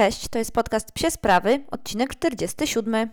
Cześć, to jest podcast Psie Sprawy, odcinek 47.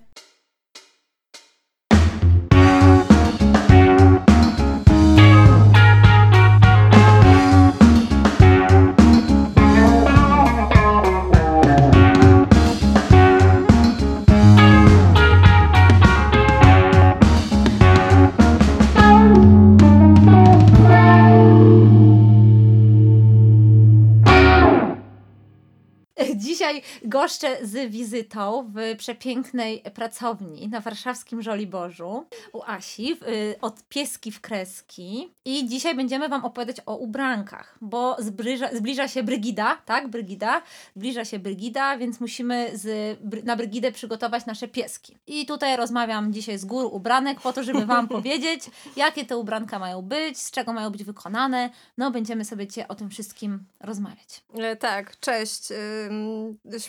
goszczę z wizytą w przepięknej pracowni na warszawskim Żoliborzu u Asi w, y, od pieski w kreski. I dzisiaj będziemy Wam opowiadać o ubrankach, bo zbliża, zbliża się Brygida, tak? Brygida. Zbliża się Brygida, więc musimy z, na Brygidę przygotować nasze pieski. I tutaj rozmawiam dzisiaj z gór ubranek po to, żeby Wam powiedzieć, jakie te ubranka mają być, z czego mają być wykonane. No, będziemy sobie dzisiaj o tym wszystkim rozmawiać. E, tak, cześć.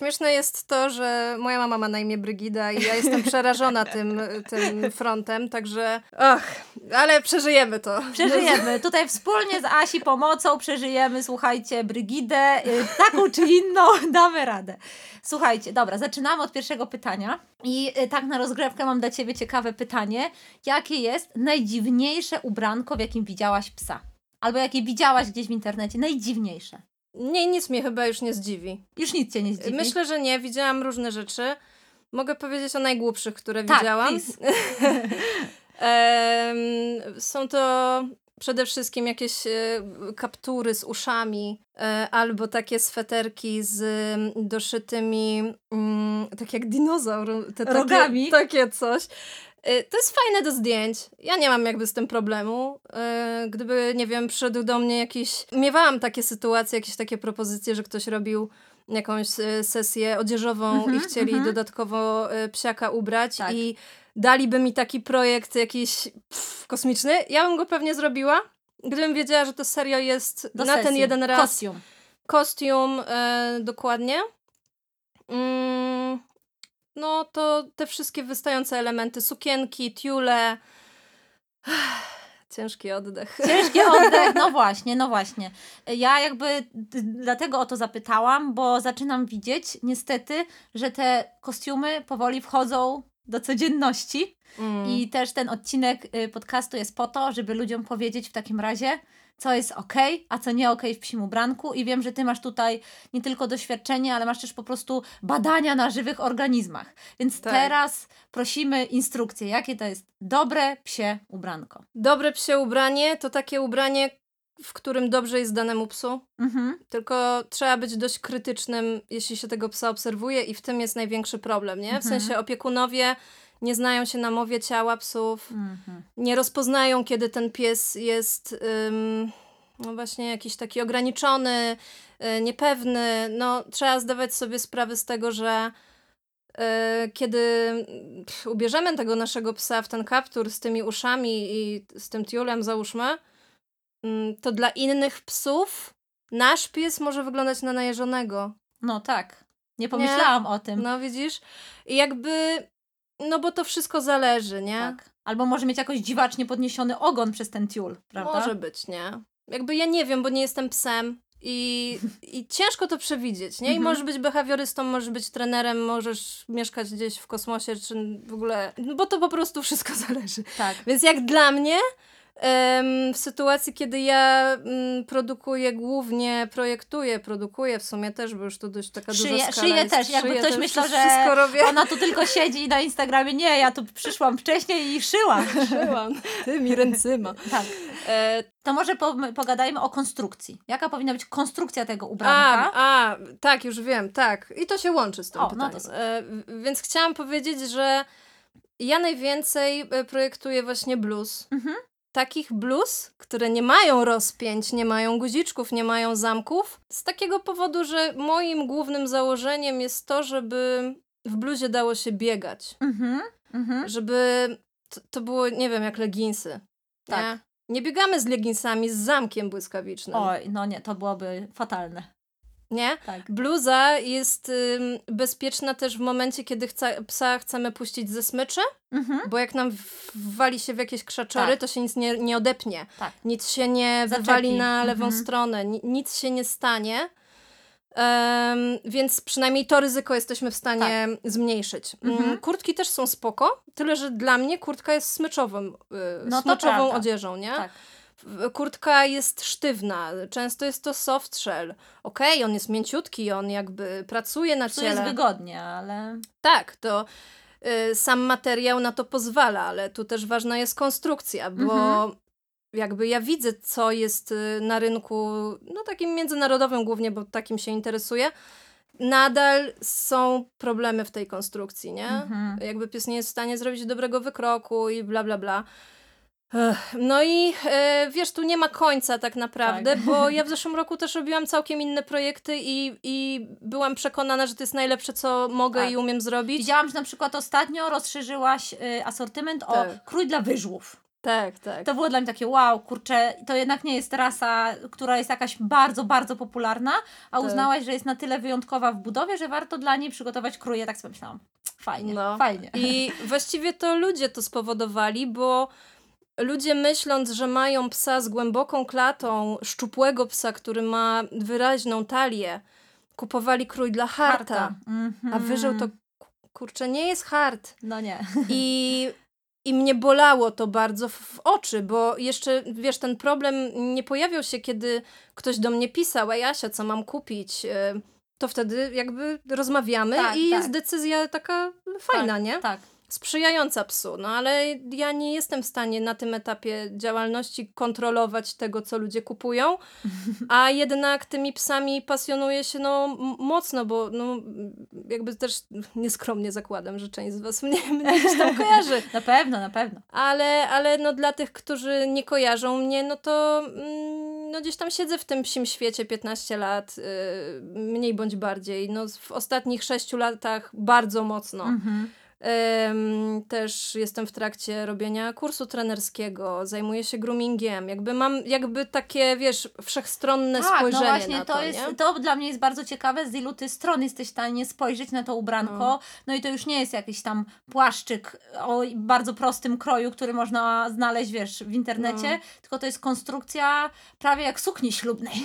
Śmieszne jest to, że moja mama ma na imię Brygida i ja jestem przerażona tym, tym frontem, także och, ale przeżyjemy to. Przeżyjemy. Tutaj wspólnie z Asi pomocą przeżyjemy, słuchajcie, Brygidę, y, taką czy inną, damy radę. Słuchajcie, dobra, zaczynamy od pierwszego pytania. I y, tak na rozgrywkę mam dla Ciebie ciekawe pytanie. Jakie jest najdziwniejsze ubranko, w jakim widziałaś psa? Albo jakie widziałaś gdzieś w internecie? Najdziwniejsze. Nie, nic mnie chyba już nie zdziwi. Już nic cię nie zdziwi? Myślę, że nie. Widziałam różne rzeczy. Mogę powiedzieć o najgłupszych, które tak, widziałam. są to przede wszystkim jakieś e, kaptury z uszami e, albo takie sweterki z doszytymi, mm, tak jak dinozaur. Te, Rogami? Takie, takie coś. Y, to jest fajne do zdjęć. Ja nie mam jakby z tym problemu. Y, gdyby, nie wiem, przyszedł do mnie jakiś... Miewałam takie sytuacje, jakieś takie propozycje, że ktoś robił jakąś y, sesję odzieżową mm -hmm, i chcieli mm -hmm. dodatkowo psiaka ubrać tak. i daliby mi taki projekt jakiś pff, kosmiczny, ja bym go pewnie zrobiła, gdybym wiedziała, że to serio jest do na sesji. ten jeden raz. Kostium. Kostium, e, dokładnie. Mm, no to te wszystkie wystające elementy, sukienki, tiule. Ciężki oddech. Ciężki oddech, no właśnie, no właśnie. Ja jakby dlatego o to zapytałam, bo zaczynam widzieć niestety, że te kostiumy powoli wchodzą do codzienności. Mm. I też ten odcinek y, podcastu jest po to, żeby ludziom powiedzieć w takim razie, co jest ok, a co nie ok w psim ubranku i wiem, że Ty masz tutaj nie tylko doświadczenie, ale masz też po prostu badania na żywych organizmach. Więc tak. teraz prosimy instrukcję, jakie to jest dobre psie ubranko. Dobre psie ubranie to takie ubranie, w którym dobrze jest danemu psu. Mhm. Tylko trzeba być dość krytycznym, jeśli się tego psa obserwuje i w tym jest największy problem, nie? W mhm. sensie opiekunowie nie znają się na mowie ciała psów, mhm. nie rozpoznają, kiedy ten pies jest ym, no właśnie jakiś taki ograniczony, yy, niepewny. No, trzeba zdawać sobie sprawę z tego, że yy, kiedy pff, ubierzemy tego naszego psa w ten kaptur z tymi uszami i z tym tiulem, załóżmy, to dla innych psów nasz pies może wyglądać na najeżonego. No tak. Nie pomyślałam nie? o tym. No widzisz? I jakby no bo to wszystko zależy, nie? Tak. Albo może mieć jakoś dziwacznie podniesiony ogon przez ten tiul, prawda? Może być, nie? Jakby ja nie wiem, bo nie jestem psem i, i ciężko to przewidzieć, nie? I mhm. możesz być behawiorystą, możesz być trenerem, możesz mieszkać gdzieś w kosmosie, czy w ogóle... No bo to po prostu wszystko zależy. Tak. Więc jak dla mnie w sytuacji, kiedy ja mm, produkuję głównie, projektuję, produkuję w sumie też, bo już to dość taka szyję, duża skala Szyję też, jakby ktoś myślał, że ona tu tylko siedzi na Instagramie. Nie, ja tu przyszłam wcześniej i szyłam. Szyłam, tymi ręcyma. tak. E, to może po, pogadajmy o konstrukcji. Jaka powinna być konstrukcja tego ubranka? A, a tak, już wiem, tak. I to się łączy z tym o, pytaniem. No to... e, więc chciałam powiedzieć, że ja najwięcej e, projektuję właśnie blues. Mhm takich bluz, które nie mają rozpięć, nie mają guziczków, nie mają zamków. Z takiego powodu, że moim głównym założeniem jest to, żeby w bluzie dało się biegać. Mhm, mhm. Żeby to, to, było, nie wiem, jak leginsy. Tak. Nie? nie biegamy z leginsami z zamkiem błyskawicznym. Oj, no nie, to byłoby fatalne nie? Tak. Bluza jest ym, bezpieczna też w momencie, kiedy chca, psa chcemy puścić ze smyczy, mhm. bo jak nam wali się w jakieś krzaczory, tak. to się nic nie, nie odepnie. Tak. Nic się nie Zaczepi. wywali na lewą mhm. stronę, nic się nie stanie. Um, więc przynajmniej to ryzyko jesteśmy w stanie tak. zmniejszyć. Mm, mhm. Kurtki też są spoko, tyle że dla mnie kurtka jest smyczową, yy, no smyczową odzieżą, nie? Tak. Kurtka jest sztywna, często jest to soft shell. Okej, okay, on jest mięciutki, on jakby pracuje na ciele. To jest wygodnie, ale... Tak, to y, sam materiał na to pozwala, ale tu też ważna jest konstrukcja, bo mhm jakby ja widzę, co jest y, na rynku, no takim międzynarodowym głównie, bo takim się interesuję. Nadal są problemy w tej konstrukcji, nie? Mhm. Jakby pies nie jest w stanie zrobić dobrego wykroku i bla, bla, bla. No i e, wiesz, tu nie ma końca tak naprawdę, tak. bo ja w zeszłym roku też robiłam całkiem inne projekty i, i byłam przekonana, że to jest najlepsze, co mogę tak. i umiem zrobić. Widziałam, że na przykład ostatnio rozszerzyłaś y, asortyment tak. o krój dla wyżłów. Tak, tak. To było dla mnie takie wow, kurczę, to jednak nie jest rasa, która jest jakaś bardzo, bardzo popularna, a tak. uznałaś, że jest na tyle wyjątkowa w budowie, że warto dla niej przygotować kruje. Tak sobie myślałam. Fajnie, no. fajnie. I właściwie to ludzie to spowodowali, bo ludzie myśląc, że mają psa z głęboką klatą, szczupłego psa, który ma wyraźną talię, kupowali krój dla harta, harta. Mm -hmm. a wyżył to kurczę, nie jest hart. No nie. I I mnie bolało to bardzo w oczy, bo jeszcze, wiesz, ten problem nie pojawiał się, kiedy ktoś do mnie pisał, ej Asia, co mam kupić? E, to wtedy jakby rozmawiamy tak, i tak. jest decyzja taka fajna, tak, nie? Tak sprzyjająca psu, no ale ja nie jestem w stanie na tym etapie działalności kontrolować tego, co ludzie kupują, a jednak tymi psami pasjonuje się no mocno, bo no, jakby też nieskromnie zakładam, że część z was mnie, mnie gdzieś tam kojarzy. na pewno, na pewno. Ale, ale no dla tych, którzy nie kojarzą mnie, no to mm, no gdzieś tam siedzę w tym psim świecie 15 lat, yy, mniej bądź bardziej. No w ostatnich 6 latach bardzo mocno. Mhm. Też jestem w trakcie robienia kursu trenerskiego, zajmuję się groomingiem. Jakby mam jakby takie, wiesz, wszechstronne tak, no spojrzenie no właśnie, na to, to jest, nie? To dla mnie jest bardzo ciekawe, z ilu ty stron jesteś w stanie spojrzeć na to ubranko. No. no i to już nie jest jakiś tam płaszczyk o bardzo prostym kroju, który można znaleźć, wiesz, w internecie, no. tylko to jest konstrukcja prawie jak sukni ślubnej.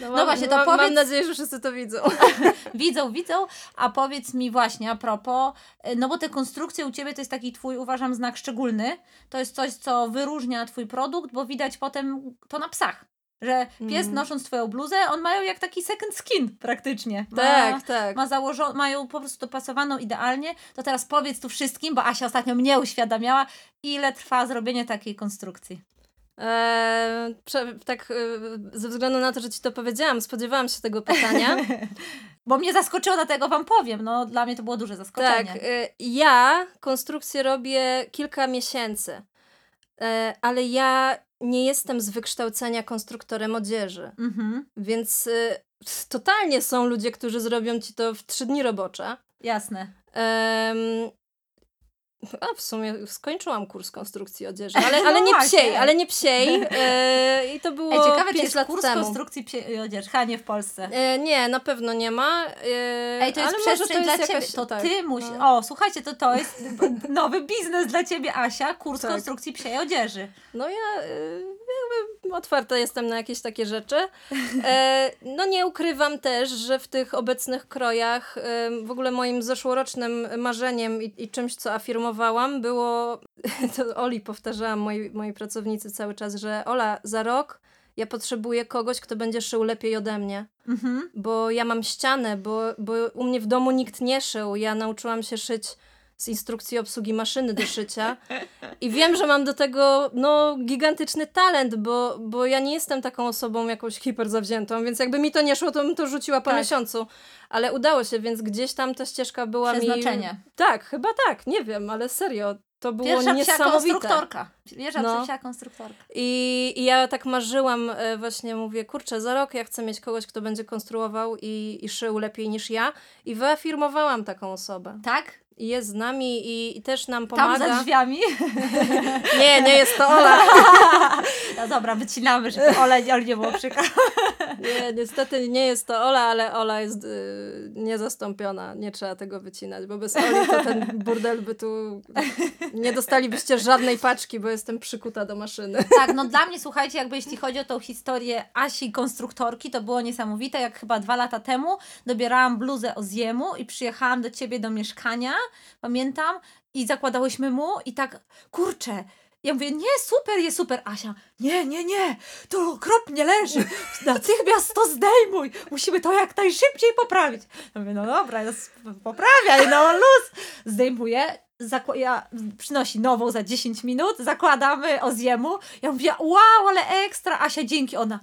No, no mam, właśnie, to mam, powiedz... Mam nadzieję, że wszyscy to widzą. widzą, widzą, a powiedz mi właśnie a propos no bo te konstrukcje u Ciebie to jest taki Twój, uważam, znak szczególny. To jest coś, co wyróżnia Twój produkt, bo widać potem to na psach. Że pies mm. nosząc twoją bluzę, on mają jak taki second skin praktycznie. Ma, tak, tak. Ma założo- mają po prostu dopasowaną idealnie. To teraz powiedz tu wszystkim, bo Asia ostatnio mnie uświadamiała, ile trwa zrobienie takiej konstrukcji. Eee, tak, e, ze względu na to, że ci to powiedziałam, spodziewałam się tego pytania. Bo mnie zaskoczyło, dlatego wam powiem. No, dla mnie to było duże zaskoczenie. Tak, y, ja konstrukcję robię kilka miesięcy, y, ale ja nie jestem z wykształcenia konstruktorem odzieży. Mhm. Więc totalnie są ludzie, którzy zrobią ci to w trzy dni robocze. Jasne. A w sumie skończyłam kurs konstrukcji odzieży, ale, ale no nie psiej, ale nie psiej. E, I to było Ej, ciekawe, czy jest kurs temu. konstrukcji psiej odzieży, chyba nie w Polsce. E, nie, na pewno nie ma. E, Ej, to jest przestrzeń to jest dla ciebie. To tak, ty musisz. No. O, słuchajcie, to to jest nowy biznes dla ciebie, Asia, kurs tak. konstrukcji psiej odzieży. No ja jakby otwarta jestem na jakieś takie rzeczy. E, no nie ukrywam też, że w tych obecnych krojach w ogóle moim zeszłorocznym marzeniem i, i czymś, co afirmowałam, było, to Oli powtarzałam moi, moi pracownicy cały czas, że Ola, za rok ja potrzebuję kogoś, kto będzie szył lepiej ode mnie. Mhm. Bo ja mam ścianę, bo, bo u mnie w domu nikt nie szył. Ja nauczyłam się szyć z instrukcji obsługi maszyny do szycia. I wiem, że mam do tego no, gigantyczny talent, bo, bo ja nie jestem taką osobą jakąś hiper zawziętą, więc jakby mi to nie szło, to bym to rzuciła po tak. miesiącu. Ale udało się, więc gdzieś tam ta ścieżka była Przeznaczenie. mi... Tak, chyba tak, nie wiem, ale serio. To było Pierwsza niesamowite. konstruktorka. Pierwsza no. psia konstruktorka. I, I ja tak marzyłam, e, właśnie mówię, kurczę, za rok ja chcę mieć kogoś, kto będzie konstruował i, i szył lepiej niż ja. I wyafirmowałam taką osobę. Tak? Jest z nami i, i też nam pomaga. Tam za drzwiami? nie, nie jest to Ola. no dobra, wycinamy, żeby Ola, Ola nie było przykro. nie, niestety nie jest to Ola, ale Ola jest y, niezastąpiona. Nie trzeba tego wycinać, bo bez Oli to ten burdel by tu... Nie dostalibyście żadnej paczki, bo jestem przykuta do maszyny. tak, no dla mnie, słuchajcie, jakby jeśli chodzi o tą historię Asi konstruktorki, to było niesamowite, jak chyba dwa lata temu dobierałam bluzę o Ziemu i przyjechałam do ciebie do mieszkania, pamiętam, i zakładałyśmy mu i tak, kurczę, ja mówię, nie, super, jest super. Asia, nie, nie, nie, to okropnie leży. Natychmiast to zdejmuj. Musimy to jak najszybciej poprawić. Ja mówię, no dobra, poprawiaj, no luz. Zdejmuję, ja, przynosi nową za 10 minut, zakładamy o zjemu. Ja mówię, wow, ale ekstra. Asia, dzięki. Ona,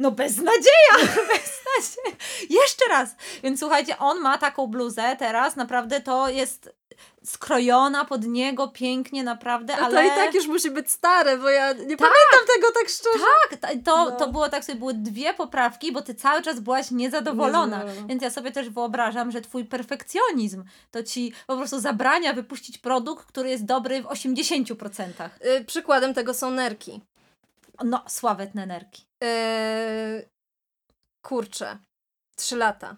no beznadzieja, beznadzieja. Jeszcze raz. Więc słuchajcie, on ma taką bluzę teraz, naprawdę to jest skrojona pod niego pięknie, naprawdę, ale... To i tak już musi być stare, bo ja nie tak, pamiętam tego tak szczerze. Tak, to, no. to było tak sobie, były dwie poprawki, bo ty cały czas byłaś niezadowolona, niezadowolona. więc ja sobie też wyobrażam, że twój perfekcjonizm to ci po prostu zabrania wypuścić produkt, który jest dobry w 80%. Yy, przykładem tego są nerki. No, sławetne nerki. Yy, kurczę, trzy lata.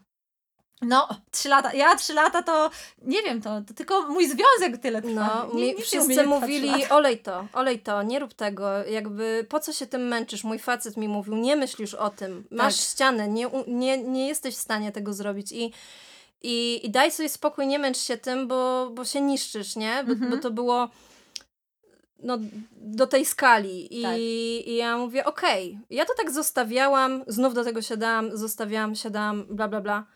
No, trzy lata. Ja trzy lata to nie wiem, to, to tylko mój związek tyle trwa. No, nie, mi, wszyscy mówili, olej to, olej to, nie rób tego. Jakby po co się tym męczysz? Mój facet mi mówił, nie myślisz o tym. Masz tak. ścianę, nie, nie, nie jesteś w stanie tego zrobić. I, i, i daj sobie spokój, nie męcz się tym, bo, bo się niszczysz, nie? Bo, mhm. bo to było no, do tej skali. I, tak. i ja mówię, okej, okay. ja to tak zostawiałam, znów do tego siadałam, zostawiałam, siadałam, bla, bla, bla.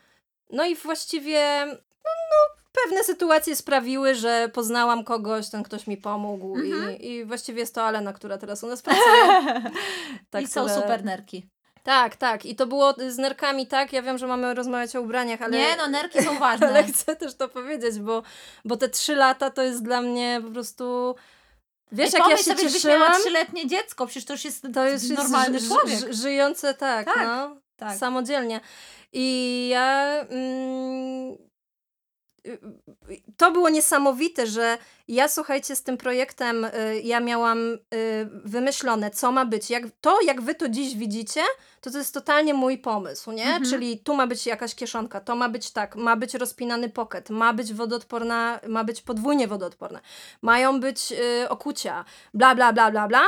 No i właściwie no, no, pewne sytuacje sprawiły, że poznałam kogoś, ten ktoś mi pomógł mhm. i, i właściwie jest to Alena, która teraz u nas pracuje. tak, I są super nerki. Tak, tak. I to było z nerkami tak. Ja wiem, że mamy rozmawiać o ubraniach, ale. Nie, no nerki są ważne. ale chcę też to powiedzieć, bo, bo te trzy lata to jest dla mnie po prostu. Wiesz, jak ja się sobie, cieszyłam? trzyletnie dziecko, przecież to już jest, to jest normalny człowiek. żyjące tak, tak, no, tak. samodzielnie. I ja. Mm, to było niesamowite, że ja słuchajcie z tym projektem, y, ja miałam y, wymyślone, co ma być. Jak, to, jak wy to dziś widzicie, to to jest totalnie mój pomysł, nie? Mhm. Czyli tu ma być jakaś kieszonka, to ma być tak, ma być rozpinany pocket, ma być wodoodporna, ma być podwójnie wodoodporne, mają być y, okucia, bla, bla, bla, bla, bla.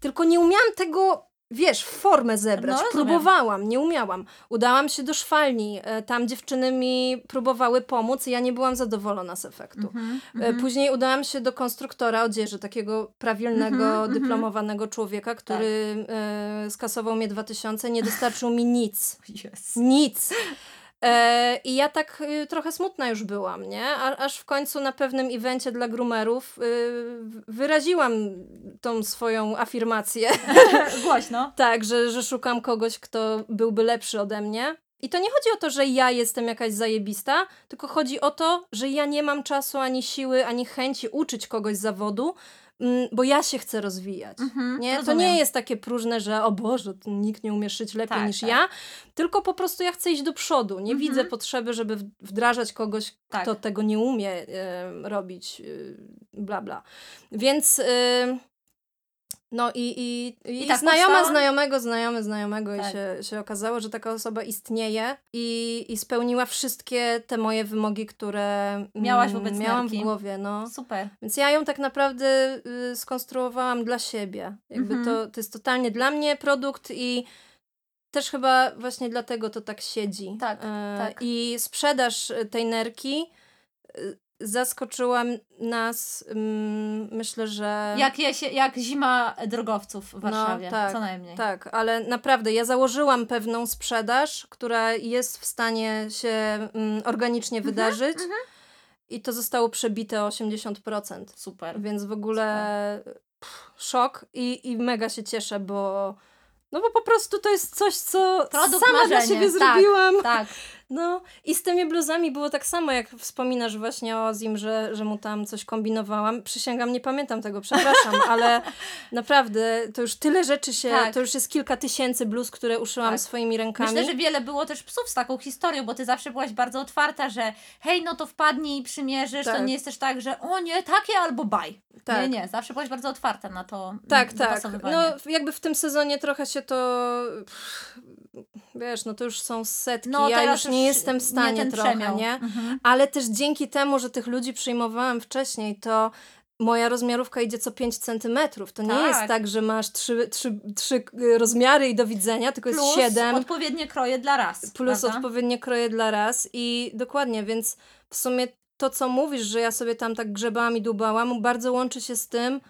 Tylko nie umiałam tego wiesz, formę zebrać. No, Próbowałam, nie umiałam. Udałam się do szwalni, e, tam dziewczyny mi próbowały pomóc i ja nie byłam zadowolona z efektu. Mm -hmm, Później udałam się do konstruktora odzieży, takiego prawilnego, mm -hmm, dyplomowanego człowieka, który tak. e, skasował mnie 2000, nie dostarczył mi nic. Yes. Nic. E, I ja tak y, trochę smutna już byłam, nie? A, aż w końcu na pewnym evencie dla groomerów y, wyraziłam tą swoją afirmację. Głośno. tak, że, że szukam kogoś, kto byłby lepszy ode mnie. I to nie chodzi o to, że ja jestem jakaś zajebista, tylko chodzi o to, że ja nie mam czasu, ani siły, ani chęci uczyć kogoś zawodu, bo ja się chcę rozwijać. Mhm, nie? To nie jest takie próżne, że o Boże, nikt nie umie szyć lepiej tak, niż tak. ja, tylko po prostu ja chcę iść do przodu. Nie mhm. widzę potrzeby, żeby wdrażać kogoś, tak. kto tego nie umie y, robić, y, bla bla. Więc... Y, no i, i, i, I tak znajoma powstała? znajomego, znajomy znajomego tak. i się, się okazało, że taka osoba istnieje i, i spełniła wszystkie te moje wymogi, które Miałaś wobec miałam w głowie. No. Super. Więc ja ją tak naprawdę y, skonstruowałam dla siebie. Jakby mhm. to, to jest totalnie dla mnie produkt i też chyba właśnie dlatego to tak siedzi. Tak, e, tak. I sprzedaż tej nerki y, zaskoczyła nas, mm, myślę, że... Jak, jesie, jak zima drogowców w no, Warszawie, no, tak, co najmniej. Tak, ale naprawdę ja założyłam pewną sprzedaż, która jest w stanie się mm, organicznie mhm, wydarzyć mhm. i to zostało przebite o 80%. Super. Więc w ogóle pff, szok i, i mega się cieszę, bo no bo po prostu to jest coś, co Produkt sama marzenie. dla siebie tak, zrobiłam. Tak, No i z tymi bluzami było tak samo, jak wspominasz właśnie o Ozim, że, że mu tam coś kombinowałam. Przysięgam, nie pamiętam tego, przepraszam, ale naprawdę to już tyle rzeczy się, tak. to już jest kilka tysięcy bluz, które uszyłam tak. swoimi rękami. Myślę, że wiele było też psów z taką historią, bo ty zawsze byłaś bardzo otwarta, że hej, no to wpadnij i przymierzysz, tak. to nie jest też tak, że o nie, takie albo baj. Tak. Nie, nie, zawsze byłaś bardzo otwarta na to Tak, tak. No jakby w tym sezonie trochę się to wiesz, no to już są setki, no, ja już nie jestem w stanie nie trochę, przemiał. nie? Mhm. Ale też dzięki temu, że tych ludzi przyjmowałam wcześniej, to moja rozmiarówka idzie co 5 centymetrów. To tak. nie jest tak. tak, że masz trzy, trzy, trzy rozmiary i do widzenia, tylko plus jest 7. odpowiednie kroje dla raz. Plus prawda? odpowiednie kroje dla raz i dokładnie, więc w sumie to, co mówisz, że ja sobie tam tak grzebałam i dubałam, bardzo łączy się z tym,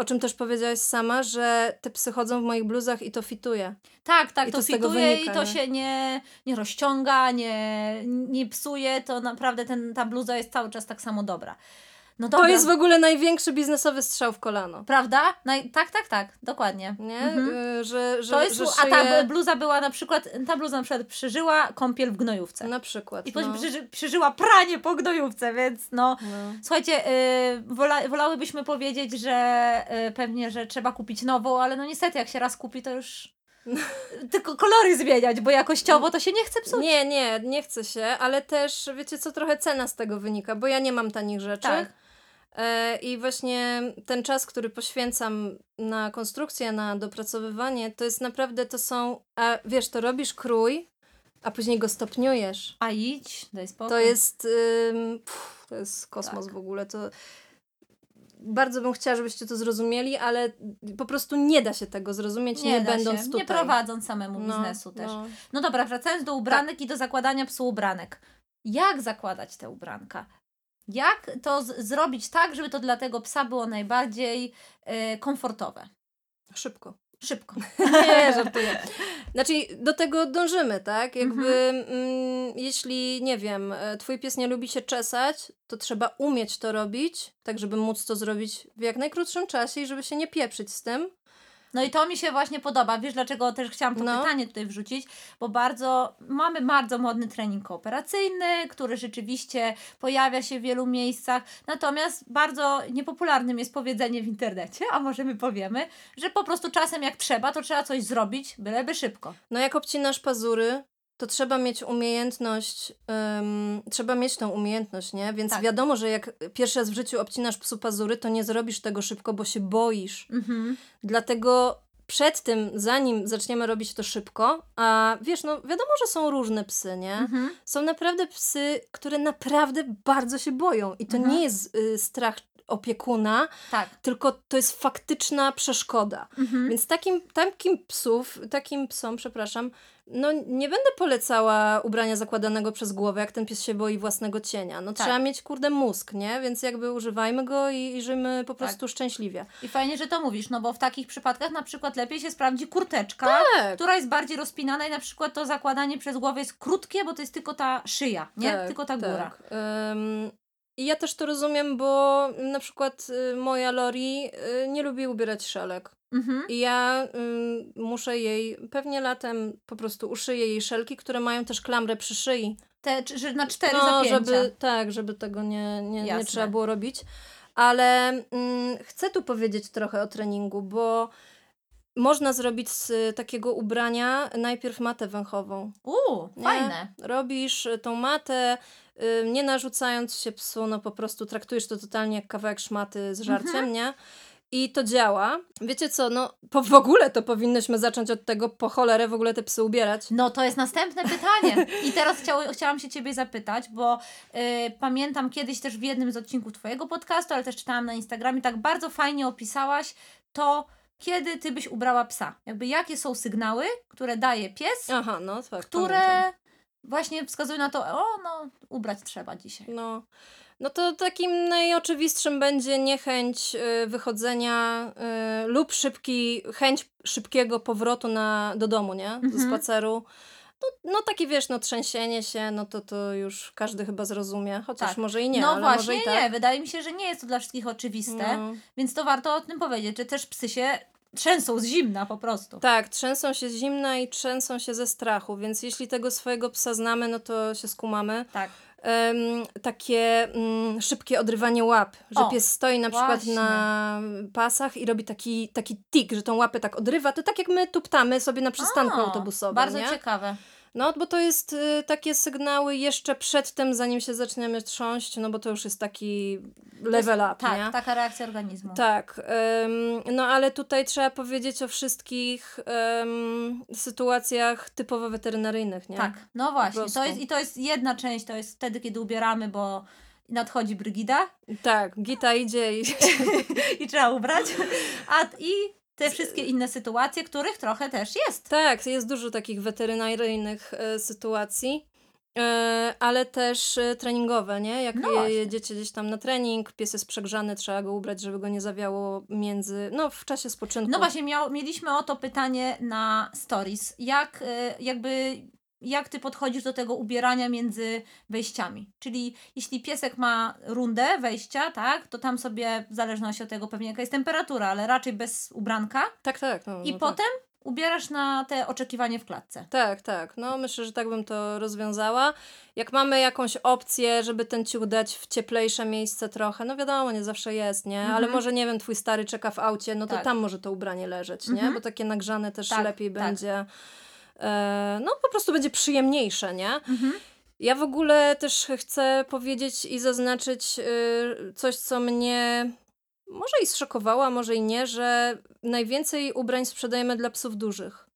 o czym też powiedziałaś sama, że te psy chodzą w moich bluzach i to fituje. Tak, tak, I to, to fituje wynika, i to nie? się nie, nie rozciąga, nie, nie psuje, to naprawdę ten, ta bluza jest cały czas tak samo dobra. No to jest w ogóle największy biznesowy strzał w kolano. Prawda? Naj... Tak, tak, tak, dokładnie. Nie? Mhm. Y, że, że, to jest, że szyję... A ta bluza była na przykład, ta bluza na przykład przeżyła kąpiel w gnojówce. Na przykład. I no. przeży, przeżyła pranie po gnojówce, więc no. no. Słuchajcie, y, wola, wolałybyśmy powiedzieć, że y, pewnie, że trzeba kupić nową, ale no niestety jak się raz kupi, to już tylko kolory zmieniać, bo jakościowo to się nie chce psuć. Nie, nie, nie chce się, ale też wiecie co, trochę cena z tego wynika, bo ja nie mam tanich rzeczy. Tak. E, I właśnie ten czas, który poświęcam na konstrukcję, na dopracowywanie, to jest naprawdę, to są, a wiesz, to robisz krój, a później go stopniujesz. A idź, daj spokój. To jest, ym, pff, to jest kosmos tak. w ogóle, to bardzo bym chciała, żebyście to zrozumieli, ale po prostu nie da się tego zrozumieć, nie, nie będąc się. tutaj. Nie prowadząc samemu no, biznesu też. No. no dobra, wracając do ubranek tak. i do zakładania psu ubranek. Jak zakładać te ubranka? Jak to zrobić tak, żeby to dla tego psa było najbardziej y, komfortowe? Szybko. Szybko. Nie, żartuję. Znaczy, do tego dążymy, tak? Jakby, mhm. mm, jeśli, nie wiem, e, twój pies nie lubi się czesać, to trzeba umieć to robić, tak żeby móc to zrobić w jak najkrótszym czasie i żeby się nie pieprzyć z tym. No i to mi się właśnie podoba. Wiesz, dlaczego też chciałam to no. pytanie tutaj wrzucić? Bo bardzo, mamy bardzo modny trening kooperacyjny, który rzeczywiście pojawia się w wielu miejscach. Natomiast bardzo niepopularnym jest powiedzenie w internecie, a może my powiemy, że po prostu czasem jak trzeba, to trzeba coś zrobić, byleby szybko. No jak obcinasz pazury, to trzeba mieć umiejętność, um, trzeba mieć tą umiejętność, nie? Więc tak. wiadomo, że jak pierwszy raz w życiu obcinasz psu pazury, to nie zrobisz tego szybko, bo się boisz. Mhm. Dlatego przed tym, zanim zaczniemy robić to szybko, a wiesz, no wiadomo, że są różne psy, nie? Mhm. Są naprawdę psy, które naprawdę bardzo się boją i to mhm. nie jest y, strach opiekuna, tak. tylko to jest faktyczna przeszkoda. Mhm. Więc takim, takim psów, takim psom, przepraszam, no nie będę polecała ubrania zakładanego przez głowę, jak ten pies się boi własnego cienia. No tak. trzeba mieć kurde mózg, nie? Więc jakby używajmy go i, i żyjmy po tak. prostu tak. szczęśliwie. I fajnie, że to mówisz, no bo w takich przypadkach na przykład lepiej się sprawdzi kurteczka, tak. która jest bardziej rozpinana i na przykład to zakładanie przez głowę jest krótkie, bo to jest tylko ta szyja, nie? Tak, tylko ta góra. Um, i ja też to rozumiem, bo na przykład y, moja Lori y, nie lubi ubierać szelek. Mhm. I ja y, muszę jej, pewnie latem po prostu uszyję jej szelki, które mają też klamrę przy szyi. Te, że na cztery no, zapięcia. Żeby, tak, żeby tego nie, nie, nie trzeba było robić. Ale mm, chcę tu powiedzieć trochę o treningu, bo można zrobić z takiego ubrania najpierw matę węchową. Uuu, fajne. Robisz tą matę, nie narzucając się psu, no po prostu traktujesz to totalnie jak kawałek szmaty z żarciem, mhm. nie? I to działa. Wiecie co, no po, w ogóle to powinnyśmy zacząć od tego, po cholerę w ogóle te psy ubierać. No to jest następne pytanie. I teraz chciało, chciałam się Ciebie zapytać, bo yy, pamiętam kiedyś też w jednym z odcinków Twojego podcastu, ale też czytałam na Instagramie, tak bardzo fajnie opisałaś to, kiedy Ty byś ubrała psa. Jakby jakie są sygnały, które daje pies, Aha, no, tak, które... Pamiętam właśnie wskazuje na to, o no, ubrać trzeba dzisiaj. No, no to takim najoczywistszym będzie niechęć y, wychodzenia y, lub szybki, chęć szybkiego powrotu na, do domu, nie? Do mhm. spaceru. No, no takie wiesz, no trzęsienie się, no to to już każdy chyba zrozumie, chociaż tak. może i nie. No właśnie może i tak. nie, wydaje mi się, że nie jest to dla wszystkich oczywiste, no. więc to warto o tym powiedzieć, że też psy się trzęsą z zimna po prostu. Tak, trzęsą się z zimna i trzęsą się ze strachu, więc jeśli tego swojego psa znamy, no to się skumamy. Tak. Um, takie um, szybkie odrywanie łap, że O, pies stoi na przykład właśnie. na pasach i robi taki, taki tik, że tą łapę tak odrywa, to tak jak my tuptamy sobie na przystanku O, autobusowym, Bardzo nie? ciekawe. No, bo to jest y, takie sygnały jeszcze przed tym, zanim się zaczniemy trząść, no bo to już jest taki level up, Tak, nie? taka reakcja organizmu. Tak, em, no ale tutaj trzeba powiedzieć o wszystkich em, sytuacjach typowo weterynaryjnych, nie? Tak, no właśnie. To jest, I to jest jedna część, to jest wtedy, kiedy ubieramy, bo nadchodzi Brygida Tak, Gita idzie i i trzeba ubrać. A i te wszystkie inne sytuacje, których trochę też jest. tak, jest dużo takich weterynaryjnych e, sytuacji. E, ale też e, treningowe, nie? Jak No je, jedziecie gdzieś tam na trening, pies jest przegrzany, trzeba go ubrać, żeby go nie zawiało między, no w czasie spoczynku. No właśnie, miał, mieliśmy o to pytanie na stories. Jak jakby jak ty podchodzisz do tego ubierania między wejściami? Czyli jeśli piesek ma rundę wejścia, tak, to tam sobie w zależności od tego pewnie jaka jest temperatura, ale raczej bez ubranka Tak, tak. No, i no potem ubierasz na te oczekiwanie w klatce. Tak, tak. No myślę, że tak bym to rozwiązała. Jak mamy jakąś opcję, żeby ten ciuch dać w cieplejsze miejsce trochę, no wiadomo, nie zawsze jest, nie? Ale Mhm. może, nie wiem, twój stary czeka w aucie, no to Tak. tam może to ubranie leżeć, nie? Mhm. Bo takie nagrzane też Tak, lepiej tak. będzie. E, no po prostu będzie przyjemniejsze, nie? Mhm. Ja w ogóle też chcę powiedzieć i zaznaczyć y, coś, co mnie może i zszokowało, a może i nie, że najwięcej ubrań sprzedajemy dla psów dużych.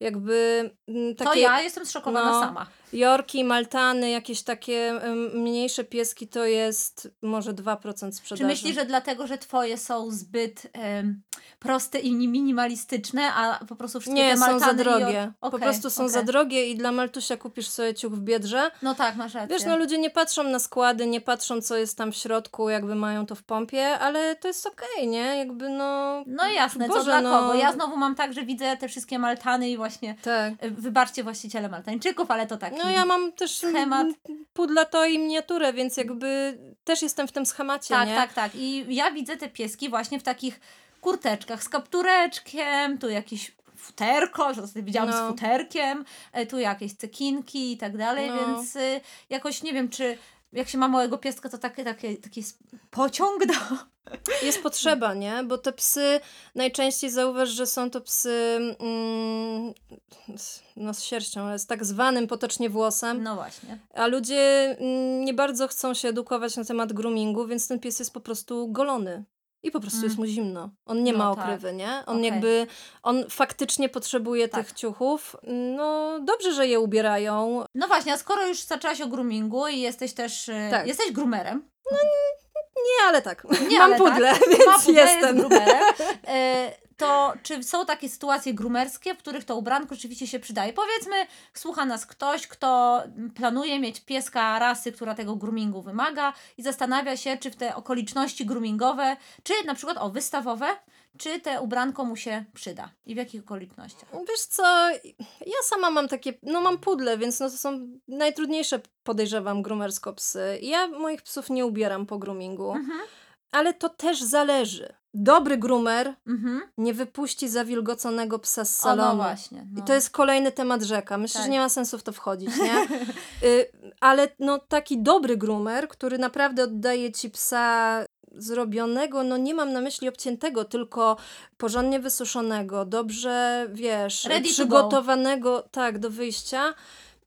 Jakby mm, takie... To ja jestem zszokowana no, sama. Jorki, Maltany, jakieś takie mniejsze pieski to jest może 2% sprzedaży. Czy myślisz, że dlatego, że twoje są zbyt em, proste i minimalistyczne, a po prostu wszystkie Nie, te są za Maltany drogie. Okej, po prostu są za okej. drogie i dla Maltusia kupisz sobie ciuch w Biedrze. No tak, masz rację. Wiesz, no ludzie nie patrzą na składy, nie patrzą co jest tam w środku, jakby mają to w pompie, ale to jest okej, nie? Jakby no... No jasne, co Boże, dla no. kogo? Ja znowu mam tak, że widzę te wszystkie Maltany i właśnie, Tak. wybaczcie właściciele Maltańczyków, ale to taki No ja mam też schemat. pudla to i miniaturę, więc jakby też jestem w tym schemacie, Tak, nie? tak, tak. I ja widzę te pieski właśnie w takich kurteczkach z kaptureczkiem, tu jakieś futerko, że sobie widziałam No. z futerkiem, e, tu jakieś cekinki i tak dalej, No. więc y, jakoś nie wiem, czy jak się ma małego pieska, to taki, taki, taki pociąg do... Jest potrzeba, nie? Bo te psy najczęściej zauważ, że są to psy mm, no z sierścią, ale z tak zwanym potocznie włosem, No właśnie. a ludzie mm, nie bardzo chcą się edukować na temat groomingu, więc ten pies jest po prostu golony. I po prostu Mm. jest mu zimno. On nie No ma tak. okrywy, nie? On Okej. jakby, on faktycznie potrzebuje Tak. tych ciuchów. No dobrze, że je ubierają. No właśnie, a skoro już zaczęłaś o groomingu i jesteś też, y, Tak. jesteś groomerem, Nie, ale tak. Nie, Mam ale pudle, tak. więc Ma pudle, jestem. Jest e, to czy są takie sytuacje groomerskie, w których to ubranko rzeczywiście się przydaje? Powiedzmy, słucha nas ktoś, kto planuje mieć pieska rasy, która tego groomingu wymaga i zastanawia się, czy w te okoliczności groomingowe, czy na przykład o wystawowe, czy te ubranko mu się przyda i w jakich okolicznościach? Wiesz co, ja sama mam takie, no mam pudle, więc no to są najtrudniejsze, podejrzewam, groomersko psy. Ja moich psów nie ubieram po groomingu, Mhm. ale to też zależy. Dobry groomer Mhm. nie wypuści zawilgoconego psa z O, salonu. no właśnie. No. I to jest kolejny temat rzeka. Myślę, Tak. że nie ma sensu w to wchodzić, nie? y, ale no taki dobry groomer, który naprawdę oddaje ci psa zrobionego, no nie mam na myśli obciętego, tylko porządnie wysuszonego, dobrze, wiesz, Ready to go. przygotowanego, tak, do wyjścia,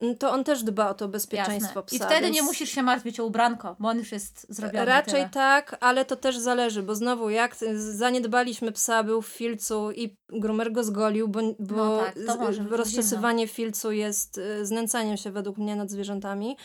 mm, to on też dba o to bezpieczeństwo Jasne. psa. I wtedy więc... nie musisz się martwić o ubranko, bo on już jest zrobiony. Raczej tyle. tak, ale to też zależy, bo znowu jak zaniedbaliśmy psa, był w filcu i groomer go zgolił, bo, bo No tak, być rozczesywanie filcu jest y, znęcaniem się według mnie nad zwierzętami,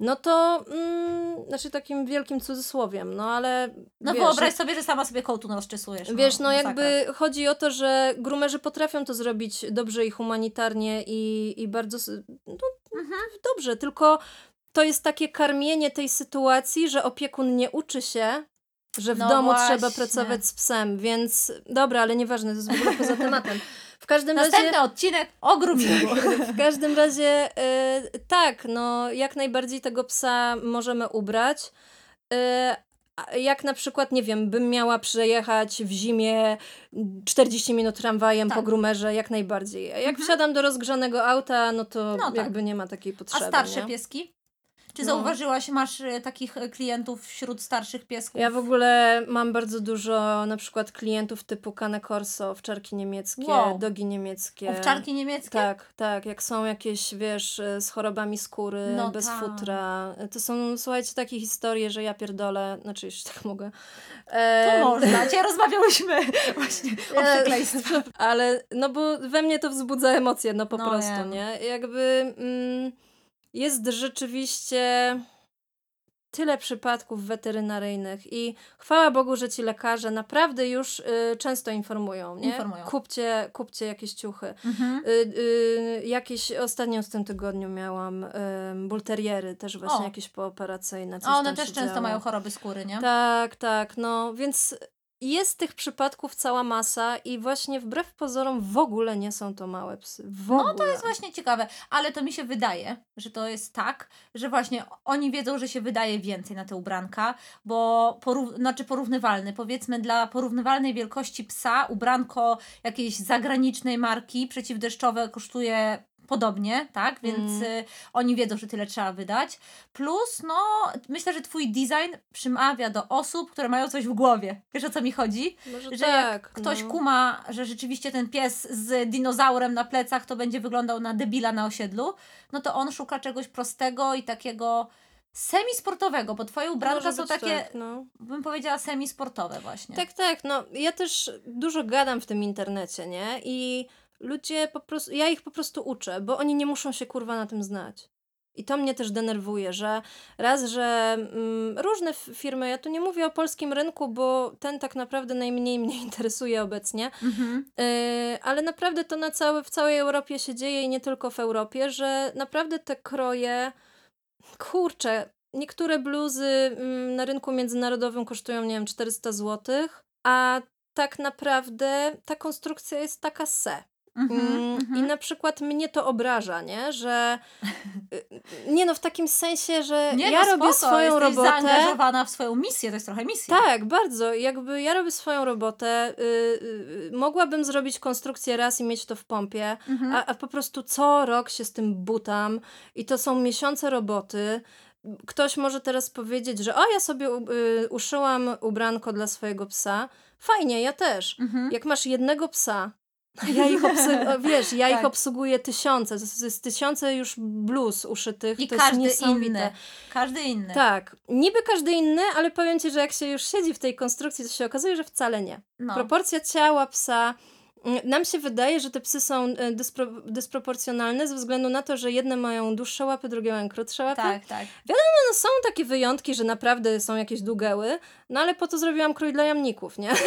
no to mm, znaczy takim wielkim cudzysłowiem, no ale No wiesz, wyobraź sobie, że sama sobie kołtu rozczesujesz. Wiesz, no masakra. jakby chodzi o to, że groomerzy potrafią to zrobić dobrze i humanitarnie i, i bardzo no, Mhm. dobrze, tylko to jest takie karmienie tej sytuacji, że opiekun nie uczy się, że w No domu właśnie. trzeba pracować z psem, więc dobra, ale nieważne, to jest w ogóle poza tematem. Każdym Następny razie... odcinek o groomingu. W każdym razie y, tak, no jak najbardziej tego psa możemy ubrać, y, jak na przykład, nie wiem, bym miała przejechać w zimie 40 minut tramwajem tak. po grumerze, jak najbardziej. Jak mhm. wsiadam do rozgrzanego auta, no to no jakby tak. nie ma takiej potrzeby. A starsze nie? pieski? Czy no. zauważyłaś, masz e, takich e, klientów wśród starszych piesków? Ja w ogóle mam bardzo dużo na przykład klientów typu Cane Corso, owczarki niemieckie, wow. dogi niemieckie. Owczarki niemieckie? Tak, tak. Jak są jakieś, wiesz, e, z chorobami skóry, no bez ta. futra. To są, słuchajcie, takie historie, że ja pierdolę, znaczy już tak mogę. E... To można. Cię rozmawiałyśmy właśnie o przekleństwie. Ale, no bo we mnie to wzbudza emocje, no po no, prostu, nie? Jakby... Mm, jest rzeczywiście tyle przypadków weterynaryjnych i chwała Bogu, że ci lekarze naprawdę już y, często informują, nie? Informują. Kupcie, kupcie jakieś ciuchy. Mhm. Y, y, jakieś, ostatnio w tym tygodniu miałam bulteriery, też właśnie o. jakieś pooperacyjne. Coś one też często mają choroby skóry, nie? Tak, tak, no więc jest tych przypadków cała masa i właśnie wbrew pozorom w ogóle nie są to małe psy. W ogóle. No to jest właśnie ciekawe, ale to mi się wydaje, że to jest tak, że właśnie oni wiedzą, że się wydaje więcej na te ubranka, bo porów znaczy porównywalny, powiedzmy dla porównywalnej wielkości psa ubranko jakiejś zagranicznej marki przeciwdeszczowe kosztuje podobnie, tak? Więc mm. oni wiedzą, że tyle trzeba wydać. Plus, no, myślę, że twój design przymawia do osób, które mają coś w głowie. Wiesz o co mi chodzi? Może że tak, ktoś no. kuma, że rzeczywiście ten pies z dinozaurem na plecach to będzie wyglądał na debila na osiedlu, no to on szuka czegoś prostego i takiego semi-sportowego, bo twoje ubranka są takie, tak, no. bym powiedziała, semi-sportowe właśnie. Tak, tak, no ja też dużo gadam w tym internecie, nie? I ludzie po prostu, ja ich po prostu uczę, bo oni nie muszą się kurwa na tym znać. I to mnie też denerwuje, że raz, że mm, różne firmy, ja tu nie mówię o polskim rynku, bo ten tak naprawdę najmniej mnie interesuje obecnie, mhm. y, ale naprawdę to na całe, w całej Europie się dzieje i nie tylko w Europie, że naprawdę te kroje, kurczę, niektóre bluzy mm, na rynku międzynarodowym kosztują, nie wiem, 400 zł, a tak naprawdę ta konstrukcja jest taka se. Mhm, mm, I mhm. na przykład mnie to obraża, nie? Że y, nie no, w takim sensie, że nie, ja no, robię spoko, swoją robotę. zaangażowana w swoją misję, to jest trochę misja. Tak, bardzo. Jakby ja robię swoją robotę. Yy, yy, mogłabym zrobić konstrukcję raz i mieć to w pompie, mhm. a, a po prostu co rok się z tym butam i to są miesiące roboty. Ktoś może teraz powiedzieć, że o, ja sobie y, uszyłam ubranko dla swojego psa. Fajnie, ja też. Mhm. Jak masz jednego psa, ja ich obsługuję, wiesz, ja tak. ich obsługuję tysiące, to jest tysiące już bluz uszytych, I to każdy jest niesamowite. Inny. Każdy inny. Tak, niby każdy inny, ale powiem Ci, że jak się już siedzi w tej konstrukcji, to się okazuje, że wcale nie. No. Proporcja ciała psa, nam się wydaje, że te psy są e, dyspro, dysproporcjonalne ze względu na to, że jedne mają dłuższe łapy, drugie mają krótsze łapy. Tak, tak. Wiadomo, no są takie wyjątki, że naprawdę są jakieś długeły, no ale po to zrobiłam krój dla jamników, nie? Tak,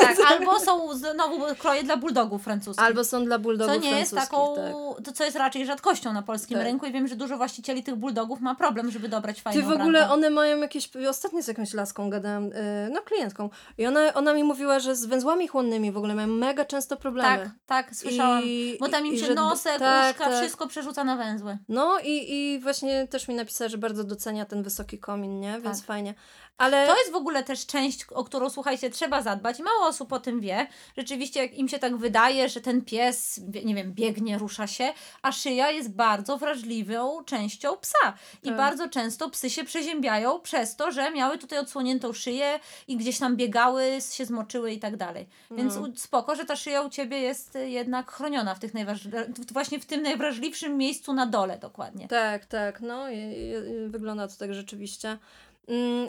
tak, tak. Albo są znowu kroje dla bulldogów francuskich. Albo są dla bulldogów Co nie jest taką, tak. to co jest raczej rzadkością na polskim tak. rynku i wiem, że dużo właścicieli tych bulldogów ma problem, żeby dobrać fajną Ty w ogóle one mają jakieś, ostatnio z jakąś laską gadałam, yy, no klientką i ona, ona mi mówiła, że z węzłami chłonnymi w ogóle mają mega często problemy. Tak, tak, słyszałam. I, Bo tam im się nosek, tak, uszka, tak. wszystko przerzuca na węzły. No i, i właśnie też mi napisała, że bardzo docenia ten wysoki komin, nie? Więc tak. fajnie. Ale... To jest w ogóle też część, o którą słuchajcie, trzeba zadbać. Mało osób o tym wie. Rzeczywiście, jak im się tak wydaje, że ten pies, nie wiem, biegnie, rusza się, a szyja jest bardzo wrażliwą częścią psa. I tak. bardzo często psy się przeziębiają przez to, że miały tutaj odsłoniętą szyję i gdzieś tam biegały, się zmoczyły i tak dalej. Więc no. spoko, że ta szyja u ciebie jest jednak chroniona w tych właśnie w tym najwrażliwszym miejscu na dole dokładnie. Tak, tak. No wygląda to tak rzeczywiście. Mm,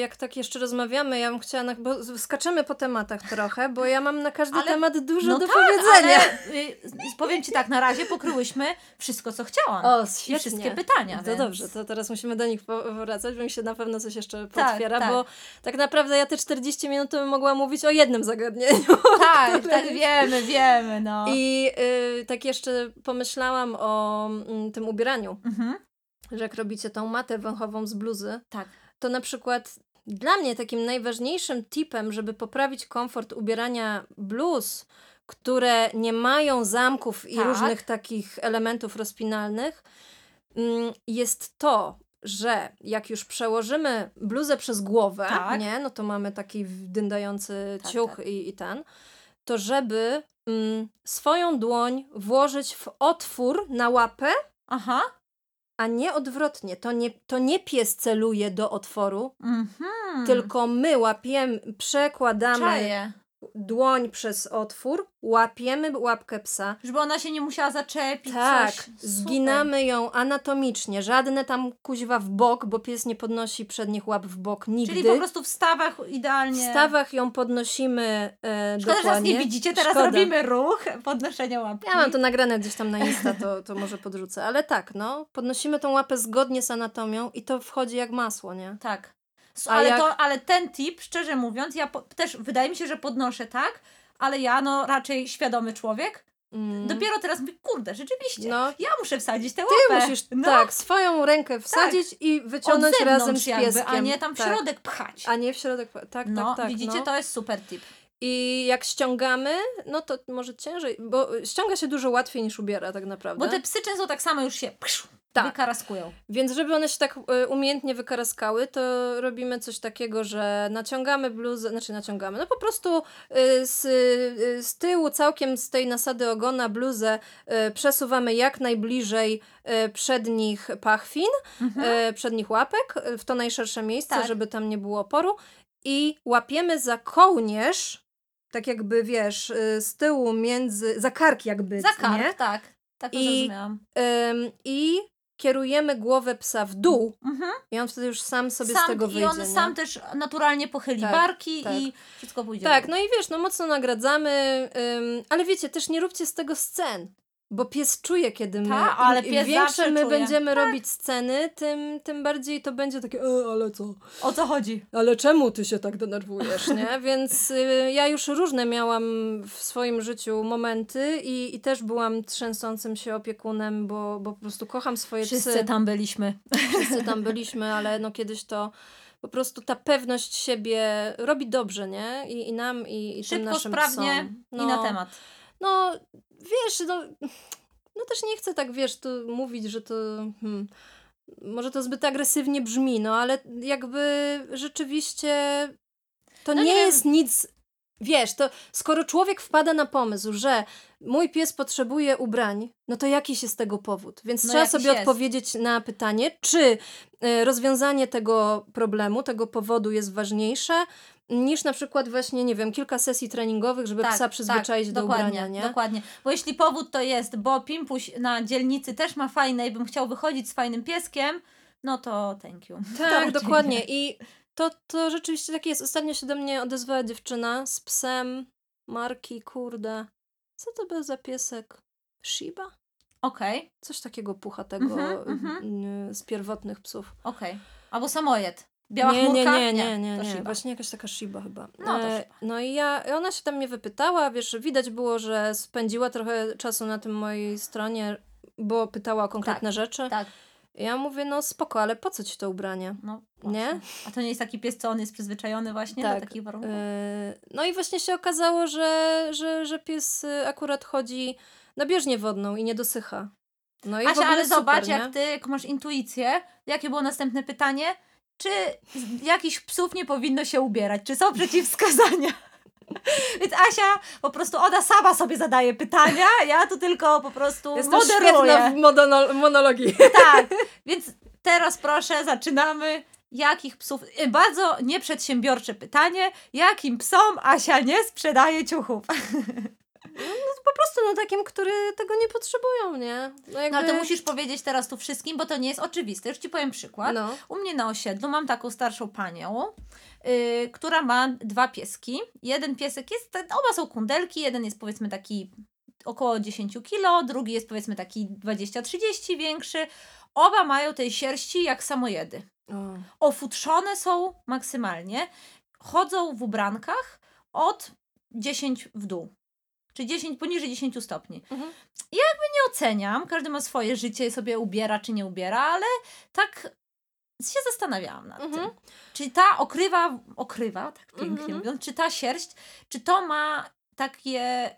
jak tak jeszcze rozmawiamy, ja bym chciała, na, bo skaczemy po tematach trochę, bo ja mam na każdy ale, temat dużo no do tak, powiedzenia. Ale, y, powiem Ci tak, na razie pokryłyśmy wszystko, co chciałam. O, świetnie. I wszystkie pytania. To więc... dobrze, to teraz musimy do nich powracać, bo mi się na pewno coś jeszcze tak, potwiera, tak. bo tak naprawdę ja te 40 minut bym mogła mówić o jednym zagadnieniu. Tak, tak, wiemy, wiemy, no. I y, tak jeszcze pomyślałam o y, tym ubieraniu. Mhm. Że jak robicie tą matę węchową z bluzy, tak to na przykład dla mnie takim najważniejszym tipem, żeby poprawić komfort ubierania bluz, które nie mają zamków i tak. różnych takich elementów rozpinalnych, mm, jest to, że jak już przełożymy bluzę przez głowę, tak. nie, no to mamy taki dyndający tak, ciuch tak. I, i ten, to żeby mm, swoją dłoń włożyć w otwór na łapę, Aha. A nie odwrotnie. To nie, to nie pies celuje do otworu, mhm. tylko my łapiemy, przekładamy Czaję dłoń przez otwór, łapiemy łapkę psa. Żeby ona się nie musiała zaczepić. Tak, coś. zginamy ją anatomicznie. Żadne tam kuźwa w bok, bo pies nie podnosi przednich łap w bok nigdy. Czyli po prostu w stawach idealnie. W stawach ją podnosimy e, Szkoda, dokładnie. że nie widzicie, teraz Szkoda. robimy ruch podnoszenia łapki. Ja mam to nagrane gdzieś tam na Insta, to, to może podrzucę. Ale tak, no, podnosimy tą łapę zgodnie z anatomią i to wchodzi jak masło, nie? Tak ale, jak... to, ale ten tip, szczerze mówiąc, ja po, też wydaje mi się, że podnoszę tak, ale ja no raczej świadomy człowiek. Mm. Dopiero teraz mówię, kurde, rzeczywiście, no. ja muszę wsadzić tę łapę. Ty musisz, no. tak, swoją rękę wsadzić tak. i wyciągnąć razem z pieskiem. Jakby, a nie tam w tak. środek pchać. A nie w środek, tak, tak no, tak, tak. Widzicie, no. to jest super tip. I jak ściągamy, no to może ciężej, bo ściąga się dużo łatwiej niż ubiera tak naprawdę. Bo te psy często tak samo już się tak. wykaraskują. Więc żeby one się tak y, umiejętnie wykaraskały, to robimy coś takiego, że naciągamy bluzę, znaczy naciągamy, no po prostu y, z, y, z tyłu całkiem z tej nasady ogona bluzę przesuwamy jak najbliżej przednich pachwin, mhm. przednich łapek, w to najszersze miejsce, tak. żeby tam nie było oporu i łapiemy za kołnierz, tak jakby wiesz, z tyłu między, za kark jakby, Za kark, nie? tak. Tak to I, ym, I kierujemy głowę psa w dół mhm. i on wtedy już sam sobie sam, z tego wyjdzie. I on nie? sam też naturalnie pochyli tak, barki tak. i wszystko pójdzie. Tak, no i wiesz, no mocno nagradzamy, ym, ale wiecie, też nie róbcie z tego scen. Bo pies czuje, kiedy my. Ta, ale pies Im większe my czuje. będziemy tak. robić sceny, tym, tym bardziej to będzie takie, e, ale co? O co chodzi? Ale czemu ty się tak denerwujesz, nie? Więc y, ja już różne miałam w swoim życiu momenty i, i też byłam trzęsącym się opiekunem, bo, bo po prostu kocham swoje Wszyscy psy. Wszyscy tam byliśmy. Wszyscy tam byliśmy, ale no kiedyś to po prostu ta pewność siebie robi dobrze, nie? I, i nam, i, i Szybko, tym naszym sprawnie psom. No, i na temat. No, wiesz, no, no też nie chcę tak, wiesz, to mówić, że to... Hmm, może to zbyt agresywnie brzmi, no ale jakby rzeczywiście to no nie, nie jest nic Wiesz, to skoro człowiek wpada na pomysł, że mój pies potrzebuje ubrań, no to jakiś jest tego powód? Więc no trzeba sobie jest. odpowiedzieć na pytanie, czy y, rozwiązanie tego problemu, tego powodu jest ważniejsze, niż na przykład właśnie, nie wiem, kilka sesji treningowych, żeby tak, psa przyzwyczaić tak, do dokładnie, ubrania, nie? Dokładnie, bo jeśli powód to jest, bo Pimpuś na dzielnicy też ma fajne i bym chciał wychodzić z fajnym pieskiem, no to thank you. Tak, dokładnie i to, to rzeczywiście tak jest. Ostatnio się do mnie odezwała dziewczyna z psem marki, kurde, co to był za piesek? Shiba? Okej. Okay. Coś takiego puchatego mm -hmm, z pierwotnych psów. Okej. Okay. Albo samojed. Biała nie, chmurka? Nie, nie, nie, nie, nie. Właśnie jakaś taka Shiba chyba. No, e, no i ja, ona się tam mnie wypytała, wiesz, widać było, że spędziła trochę czasu na tym mojej stronie, bo pytała o konkretne tak, rzeczy. Tak. Ja mówię, no spoko, ale po co ci to ubranie? No, nie? A to nie jest taki pies, co on jest przyzwyczajony właśnie tak. do takich warunków? Yy, no i właśnie się okazało, że, że, że pies y, akurat chodzi na bieżnię wodną i nie dosycha. No i Asia, ale super, zobacz, nie? jak ty jak masz intuicję. Jakie było następne pytanie? Czy jakichś psów nie powinno się ubierać? Czy są przeciwwskazania? Więc Asia po prostu ona sama sobie zadaje pytania, ja tu tylko po prostu Jest moderuję. w modono- monologii. Tak, więc teraz proszę, zaczynamy. Jakich psów, y, bardzo nieprzedsiębiorcze pytanie, jakim psom Asia nie sprzedaje ciuchów? No, po prostu no takim, który tego nie potrzebują, nie? No, jakby... no ale to musisz powiedzieć teraz tu wszystkim, bo to nie jest oczywiste. Już Ci powiem przykład. No. U mnie na osiedlu mam taką starszą panią, yy, która ma dwa pieski. Jeden piesek jest, oba są kundelki, jeden jest powiedzmy taki około 10 kilo, drugi jest powiedzmy taki 20-30 większy. Oba mają tej sierści jak samojedy. O. Ofutrzone są maksymalnie. Chodzą w ubrankach od 10 w dół. Czy 10, poniżej 10 stopni. Mhm. Ja jakby nie oceniam, każdy ma swoje życie, sobie ubiera czy nie ubiera, ale tak się zastanawiałam nad mhm. tym. Czy ta okrywa, okrywa, tak pięknie mhm. mówiąc, czy ta sierść, czy to ma takie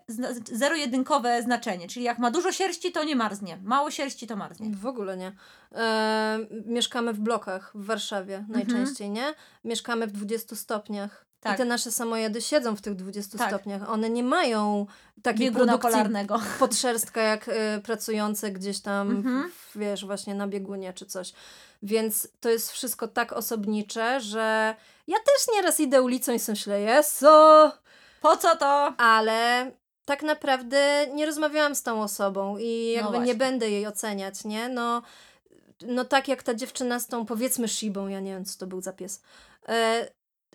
zero-jedynkowe znaczenie, czyli jak ma dużo sierści, to nie marznie, mało sierści, to marznie. W ogóle nie. E, mieszkamy w blokach w Warszawie mhm. najczęściej, nie? Mieszkamy w 20 stopniach. Tak. I te nasze samojedy siedzą w tych 20 tak. stopniach. One nie mają takiej Bieguna produkcji polarnego. podszerstka jak y, pracujące gdzieś tam, mhm. w, wiesz, właśnie na biegunie czy coś. Więc to jest wszystko tak osobnicze, że ja też nieraz idę ulicą i myślę, jeso, po co to? Ale tak naprawdę nie rozmawiałam z tą osobą i no jakby no nie będę jej oceniać, nie? No, no tak jak ta dziewczyna z tą powiedzmy Shibą, ja nie wiem co to był za pies. E,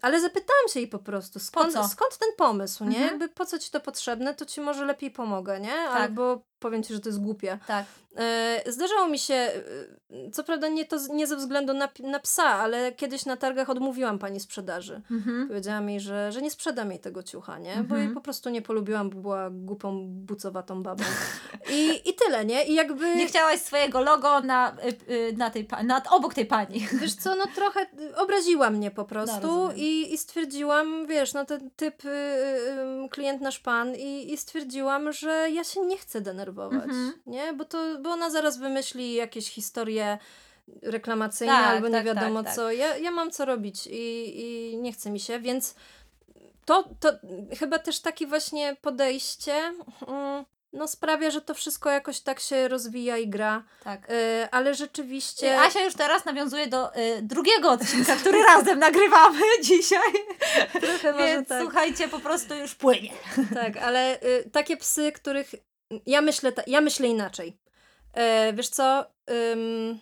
ale zapytałam się jej po prostu, skąd, po skąd ten pomysł, nie? Mhm. Jakby po co ci to potrzebne, to ci może lepiej pomogę, nie? Tak. Albo powiem ci, że to jest głupie. Tak. E, zdarzało mi się, e, co prawda nie, to, nie ze względu na, na psa, ale kiedyś na targach odmówiłam pani sprzedaży. Mhm. Powiedziała mi, że, że nie sprzedam jej tego ciucha, nie? Mhm. Bo jej po prostu nie polubiłam, bo była głupą, bucowatą babą. I, I tyle, nie? I jakby... Nie chciałaś swojego logo na, y, y, na tej, na, obok tej pani. Wiesz co, no trochę obraziła mnie po prostu no, i, i stwierdziłam, wiesz, no ten typ y, klient nasz pan i, i stwierdziłam, że ja się nie chcę denerwować, mhm. nie? Bo to bo ona zaraz wymyśli jakieś historie reklamacyjne tak, albo nie tak, wiadomo tak, co. Tak. Ja, ja mam co robić i, i nie chce mi się, więc to, to chyba też takie właśnie podejście mm, no sprawia, że to wszystko jakoś tak się rozwija i gra. Tak. Y, ale rzeczywiście... Asia już teraz nawiązuje do y, drugiego odcinka, który razem nagrywamy dzisiaj. Trochę może Więc tak. słuchajcie, po prostu już płynie. Tak, ale y, takie psy, których ja myślę, ja myślę inaczej. E, wiesz co? Ym,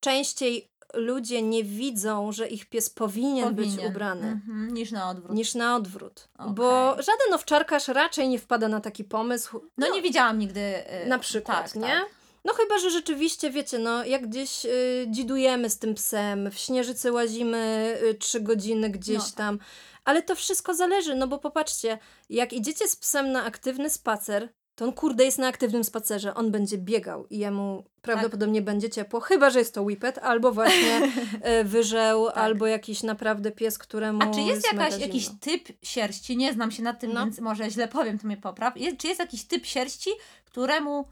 częściej ludzie nie widzą, że ich pies powinien, powinien. być ubrany. Mhm, niż na odwrót. Niż na odwrót. Okay. Bo żaden owczarkarz raczej nie wpada na taki pomysł. No, no nie widziałam nigdy. Yy, na przykład, tak, nie? Tak. No chyba, że rzeczywiście, wiecie, no jak gdzieś y, dzidujemy z tym psem, w śnieżycy łazimy y, trzy godziny gdzieś no, tak. tam, ale to wszystko zależy, no bo popatrzcie, jak idziecie z psem na aktywny spacer, to on kurde jest na aktywnym spacerze, on będzie biegał i jemu prawdopodobnie tak. będzie ciepło, chyba że jest to whippet, albo właśnie e, wyżeł, tak. albo jakiś naprawdę pies, któremu A czy jest, jest jakaś, jakiś typ sierści, nie znam się na tym, no. więc może źle powiem, to mnie popraw, jest, czy jest jakiś typ sierści, któremu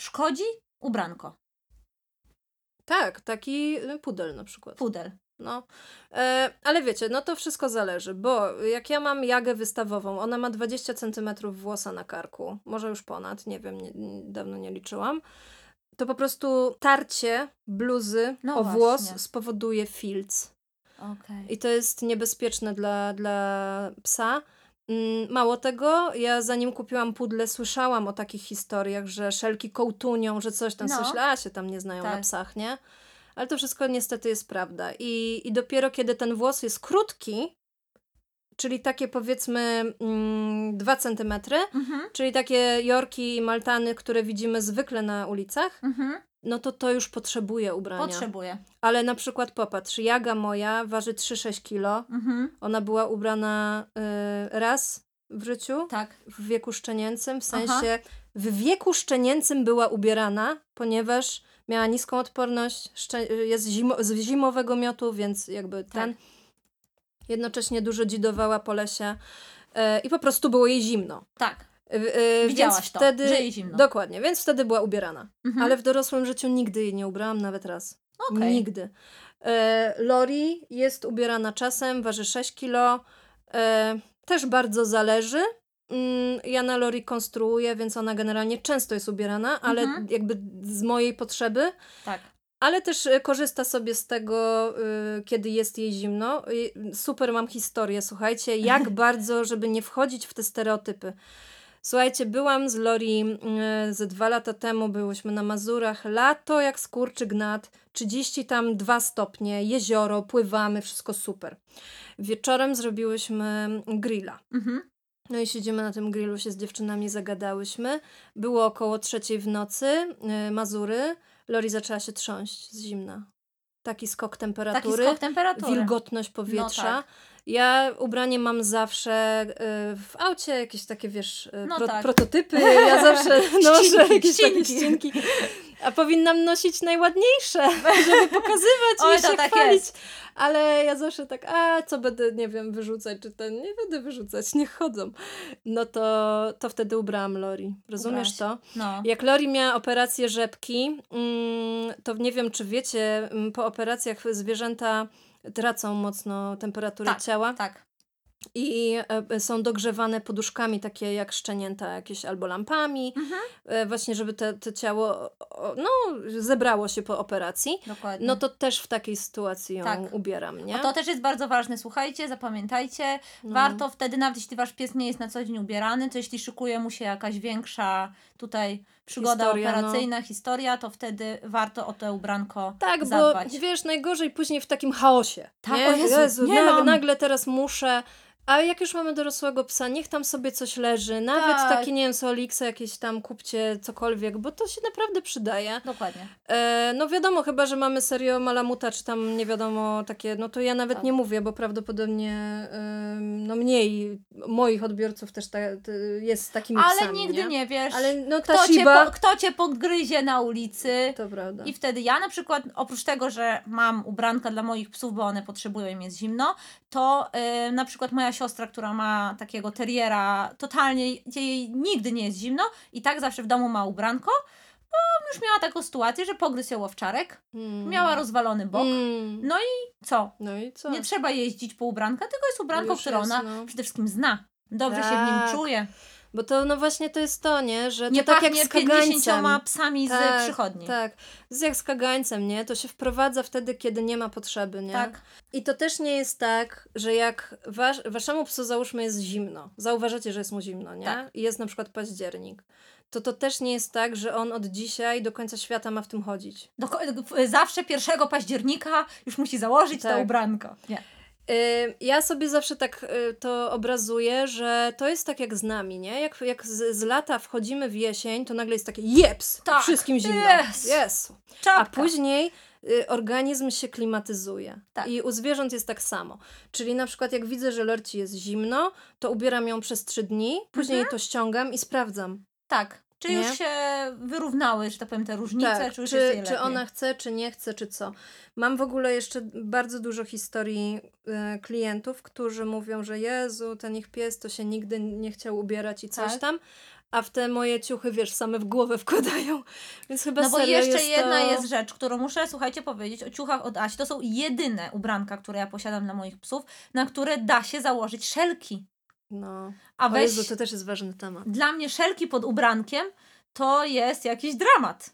szkodzi ubranko? Tak, taki pudel na przykład. Pudel. No, e, ale wiecie, no to wszystko zależy, bo jak ja mam jagę wystawową, ona ma 20 cm włosa na karku, może już ponad, nie wiem, nie, dawno nie liczyłam, to po prostu tarcie bluzy no o właśnie. włos spowoduje filc. Okay. I to jest niebezpieczne dla, dla psa. Mm, mało tego, ja zanim kupiłam pudle, słyszałam o takich historiach, że szelki kołtunią, że coś tam, no. a się tam nie znają tak. na psach, nie? Ale to wszystko niestety jest prawda. I, i dopiero kiedy ten włos jest krótki, czyli takie powiedzmy mm, 2 cm, mhm. czyli takie jorki i maltany, które widzimy zwykle na ulicach, mhm. no to to już potrzebuje ubrania. Potrzebuje. Ale na przykład popatrz, jaga moja waży 3-6 kilo. Mhm. Ona była ubrana y, raz w życiu. Tak. W wieku szczenięcym, w sensie Aha. w wieku szczenięcym była ubierana, ponieważ miała niską odporność, jest zimo, z zimowego miotu, więc jakby tak. ten. Jednocześnie dużo dzidowała po lesie e, i po prostu było jej zimno. Tak. E, Widziałaś więc to, wtedy, że jej zimno. Dokładnie, więc wtedy była ubierana. Mhm. Ale w dorosłym życiu nigdy jej nie ubrałam, nawet raz. Okay. Nigdy. E, Lori jest ubierana czasem, waży 6 kilo. E, też bardzo zależy, Mm, ja na Lori konstruuję, więc ona generalnie często jest ubierana, ale mhm. jakby z mojej potrzeby. Tak. Ale też e, korzysta sobie z tego, y, kiedy jest jej zimno. Super mam historię, słuchajcie, jak bardzo, żeby nie wchodzić w te stereotypy. Słuchajcie, byłam z Lori y, ze dwa lata temu, byłyśmy na Mazurach, lato jak skurczy gnat, 30 tam dwa stopnie, jezioro, pływamy, wszystko super. Wieczorem zrobiłyśmy grilla. Mhm. No i siedzimy na tym grillu, się z dziewczynami zagadałyśmy. Było około trzeciej w nocy, yy, Mazury. Lori zaczęła się trząść z zimna. Taki skok temperatury, Taki skok temperatury. wilgotność powietrza. No tak. Ja ubranie mam zawsze y, w aucie, jakieś takie, wiesz, y, No pro, tak. prototypy. Ja zawsze noszę Ścinki, jakieś takie ścinki. ścinki. A powinnam nosić najładniejsze, żeby pokazywać Oj, i się tak chwalić. jest. Ale ja zawsze tak, a co będę, nie wiem, wyrzucać, czy ten, nie będę wyrzucać, niech chodzą. No to, to wtedy ubrałam Lori. Rozumiesz Ubrałaś. to? No. Jak Lori miała operację rzepki, mm, to nie wiem, czy wiecie, mm, po operacjach zwierzęta tracą mocno temperaturę Tak. ciała Tak. i e, są dogrzewane poduszkami takie jak szczenięta jakieś albo lampami, Mhm. e, właśnie żeby te, te ciało no, zebrało się po operacji. Dokładnie. No to też w takiej sytuacji ją Tak. ubieram, nie? O, to też jest bardzo ważne. Słuchajcie, zapamiętajcie. No. Warto wtedy, nawet jeśli wasz pies nie jest na co dzień ubierany, to jeśli szykuje mu się jakaś większa tutaj przygoda Historia, no. operacyjna, historia, to wtedy warto o to ubranko Tak, zadbać. bo wiesz, najgorzej później w takim chaosie. Tak, nie? o Jezu, nie nag- mam. nagle teraz muszę. A jak już mamy dorosłego psa, niech tam sobie coś leży. Nawet Tak. takie, nie wiem, Olixa jakieś tam kupcie cokolwiek, bo to się naprawdę przydaje. Dokładnie. E, no wiadomo, chyba, że mamy serio Malamuta, czy tam nie wiadomo takie, no to ja nawet Tak. nie mówię, bo prawdopodobnie no mniej moich odbiorców też ta, jest z takimi Ale psami, nigdy nie? nie, wiesz, Ale no ta kto, cię Shiba... po, kto cię pogryzie na ulicy. To prawda. I wtedy ja na przykład, oprócz tego, że mam ubranka dla moich psów, bo one potrzebują, im jest zimno, to na przykład moja siostra, która ma takiego teriera, totalnie jej nigdy nie jest zimno i tak zawsze w domu ma ubranko, bo już miała taką sytuację, że pogryzł ją owczarek, Mm. miała rozwalony bok. Mm. No Co? No i co? Nie trzeba jeździć po ubranka, tylko jest ubranko, które ona no. przede wszystkim zna. Dobrze się w nim Tak. czuje. Bo to no właśnie to jest to, nie? Że Nie to tak jak z kagańcem. 50 psami z przychodni. Tak, to jest jak z kagańcem, nie? To się wprowadza wtedy, kiedy nie ma potrzeby, nie? Tak. I to też nie jest tak, że jak wasz, waszemu psu załóżmy jest zimno, zauważacie, że jest mu zimno, nie? Tak. I jest na przykład październik. To to też nie jest tak, że on od dzisiaj do końca świata ma w tym chodzić. Do, zawsze 1 października już musi założyć to Tak. ubranko. Nie. Y, Ja sobie zawsze tak y, to obrazuję, że to jest tak jak z nami, nie? Jak, jak z, z lata wchodzimy w jesień, to nagle jest takie jeps, Tak, wszystkim zimno. jest. Jesu. A później y, organizm się klimatyzuje. Tak. I u zwierząt jest tak samo. Czyli na przykład jak widzę, że Lorci jest zimno, to ubieram ją przez trzy dni, później Mhm. to ściągam i sprawdzam. Tak. Czy Nie? już się wyrównały, że tak powiem, te różnice, tak, czy już czy, czy ona chce, czy nie chce, czy co. Mam w ogóle jeszcze bardzo dużo historii y, klientów, którzy mówią, że Jezu, ten ich pies to się nigdy nie chciał ubierać i coś Tak. tam. A w te moje ciuchy, wiesz, same w głowę wkładają. Więc chyba No bo jeszcze jest jedna to... jest rzecz, którą muszę, słuchajcie, powiedzieć o ciuchach od Asi. To są jedyne ubranka, które ja posiadam dla moich psów, na które da się założyć szelki. No. A weź, Jezu, to też jest ważny temat. dla mnie szelki pod ubrankiem to jest jakiś dramat.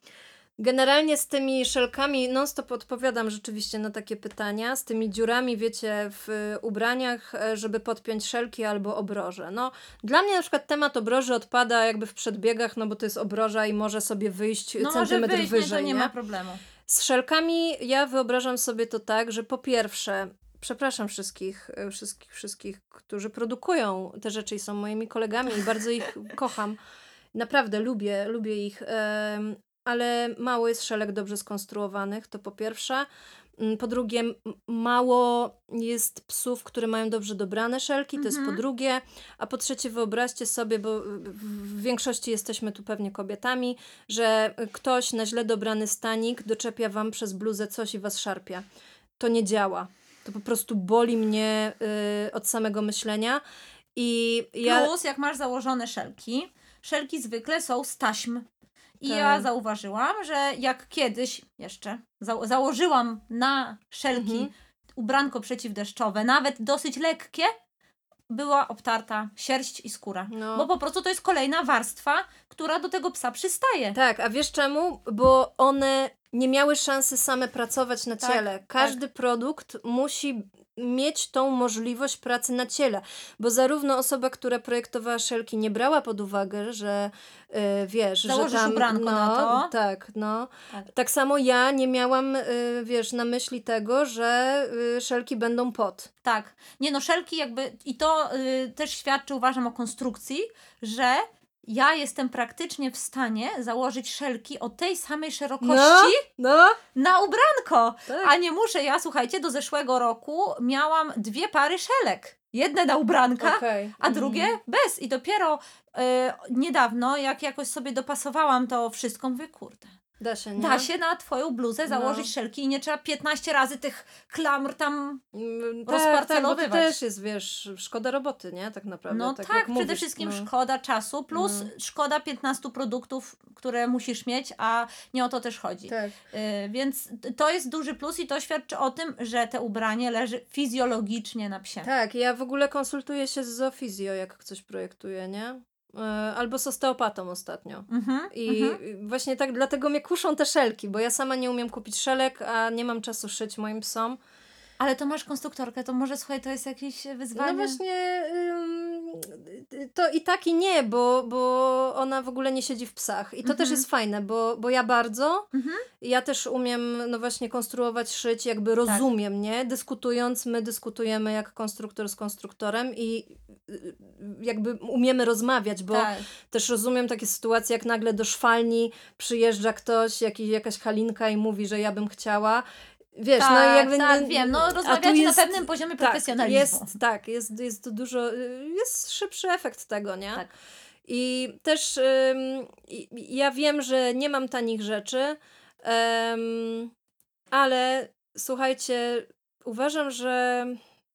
Generalnie z tymi szelkami non-stop odpowiadam rzeczywiście na takie pytania. Z tymi dziurami, wiecie, w ubraniach, e, żeby podpiąć szelki albo obroże. No, dla mnie na przykład temat obroży odpada jakby w przedbiegach, no bo to jest obroża i może sobie wyjść No centymetr wyjść, nie, wyżej, to nie, nie? ma problemu. Z szelkami ja wyobrażam sobie to tak, że po pierwsze, przepraszam wszystkich, e, wszystkich, wszystkich, którzy produkują te rzeczy i są moimi kolegami i bardzo ich kocham. Naprawdę lubię, lubię ich, ale mało jest szelek dobrze skonstruowanych, to po pierwsze. Mm, Po drugie, mało jest psów, które mają dobrze dobrane szelki, to jest po Mhm. drugie. A po trzecie, wyobraźcie sobie, bo w w większości jesteśmy tu pewnie kobietami, że ktoś na źle dobrany stanik doczepia wam przez bluzę coś i was szarpie. To nie działa. To po prostu boli mnie y, od samego myślenia. I ja. Plus, jak masz założone szelki, szelki zwykle są z taśm. I Tak. ja zauważyłam, że jak kiedyś jeszcze za założyłam na szelki Mhm. ubranko przeciwdeszczowe, nawet dosyć lekkie, była obtarta sierść i skóra. No. Bo po prostu to jest kolejna warstwa, która do tego psa przystaje. Tak, a wiesz czemu? Bo one nie miały szansy same pracować na Tak, ciele. Każdy produkt musi mieć tą możliwość pracy na ciele, bo zarówno osoba, która projektowała szelki, nie brała pod uwagę, że y, wiesz, Założysz że tam ubranko no, na to. Tak, no. Tak. Tak. samo ja nie miałam, y, wiesz, na myśli tego, że y, szelki będą pod. Tak. Nie no, szelki jakby, i to y, też świadczy uważam o konstrukcji, że ja jestem praktycznie w stanie założyć szelki o tej samej szerokości no, no. na ubranko. Tak. A nie muszę, ja słuchajcie, do zeszłego roku miałam dwie pary szelek. Jedne na ubranka, okay. a drugie mm. bez. I dopiero y, niedawno, jak jakoś sobie dopasowałam to wszystko, mówię, kurde, Da się, nie? Da się na twoją bluzę założyć no. szelki i nie trzeba 15 razy tych klamr tam mm, tak, rozparcelowywać. Tak, to też jest, wiesz, szkoda roboty, nie? Tak naprawdę. No tak, tak przede mówisz, wszystkim no. szkoda czasu plus no. szkoda 15 produktów, które musisz mieć, a nie o to też chodzi. Tak. Y, więc to jest duży plus i to świadczy o tym, że te ubranie leży fizjologicznie na psie. Tak, ja w ogóle konsultuję się z zoofizjo, jak coś projektuję, nie? E, albo z osteopatą ostatnio. Mm-hmm, I mm-hmm. właśnie tak dlatego mnie kuszą te szelki, bo ja sama nie umiem kupić szelek, a nie mam czasu szyć moim psom. Ale to masz konstruktorkę, to może słuchaj, to jest jakieś wyzwanie. No właśnie, to i tak i nie, bo, bo ona w ogóle nie siedzi w psach. I to też mhm. jest fajne, bo, bo ja bardzo, mhm. ja też umiem, no właśnie, konstruować, szyć, jakby tak. rozumiem, tak. nie? Dyskutując, my dyskutujemy jak konstruktor z konstruktorem i y, jakby umiemy rozmawiać, bo tak. też rozumiem takie sytuacje, jak nagle do szwalni przyjeżdża ktoś, jakiś, jakaś Halinka i mówi, że ja bym chciała Wiesz, tak, no jakby... Tak, wiem, no rozmawiacie jest, na pewnym poziomie tak, profesjonalizmu. Jest, tak, jest, jest dużo, jest szybszy efekt tego, nie? Tak. I też ym, ja wiem, że nie mam tanich rzeczy, ym, ale słuchajcie, uważam, że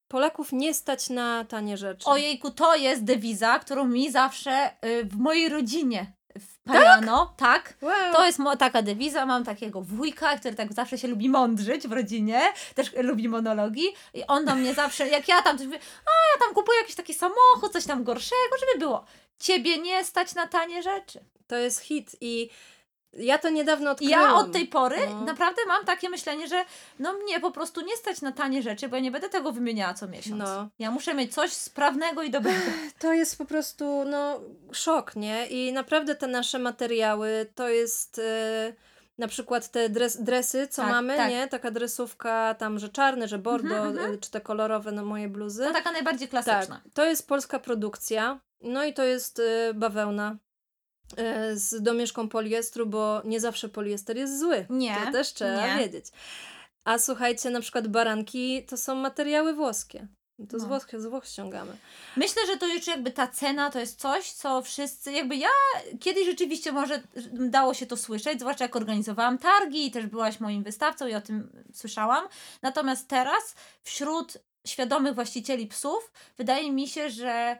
Polaków nie stać na tanie rzeczy. Ojejku, to jest dewiza, którą mi zawsze y, w mojej rodzinie Pajano, tak? tak. Wow. To jest taka dewiza. Mam takiego wujka, który tak zawsze się lubi mądrzyć w rodzinie, też lubi monologi. I on do mnie zawsze, jak ja tam coś mówię, a ja tam kupuję jakiś taki samochód, coś tam gorszego, żeby było. Ciebie nie stać na tanie rzeczy. To jest hit i ja to niedawno odkryłam. Ja od tej pory no. naprawdę mam takie myślenie, że no mnie po prostu nie stać na tanie rzeczy, bo ja nie będę tego wymieniała co miesiąc. No. Ja muszę mieć coś sprawnego i dobrego. To jest po prostu no szok, nie? I naprawdę te nasze materiały to jest... Yy na przykład te dres, dresy, co tak, mamy, tak. nie? Taka dresówka tam, że czarne, że bordo, mm -hmm. czy te kolorowe na moje bluzy. To taka najbardziej klasyczna. Tak, to jest polska produkcja. No i to jest y, bawełna. E, z domieszką poliestru, bo nie zawsze poliester jest zły. Nie. To też trzeba nie. wiedzieć. A słuchajcie, na przykład baranki to są materiały włoskie. To no. z, Włoch, z Włoch ściągamy. Myślę, że to już jakby ta cena to jest coś, co wszyscy, jakby ja kiedyś rzeczywiście może dało się to słyszeć, zwłaszcza jak organizowałam targi i też byłaś moim wystawcą i o tym słyszałam. Natomiast teraz wśród świadomych właścicieli psów wydaje mi się, że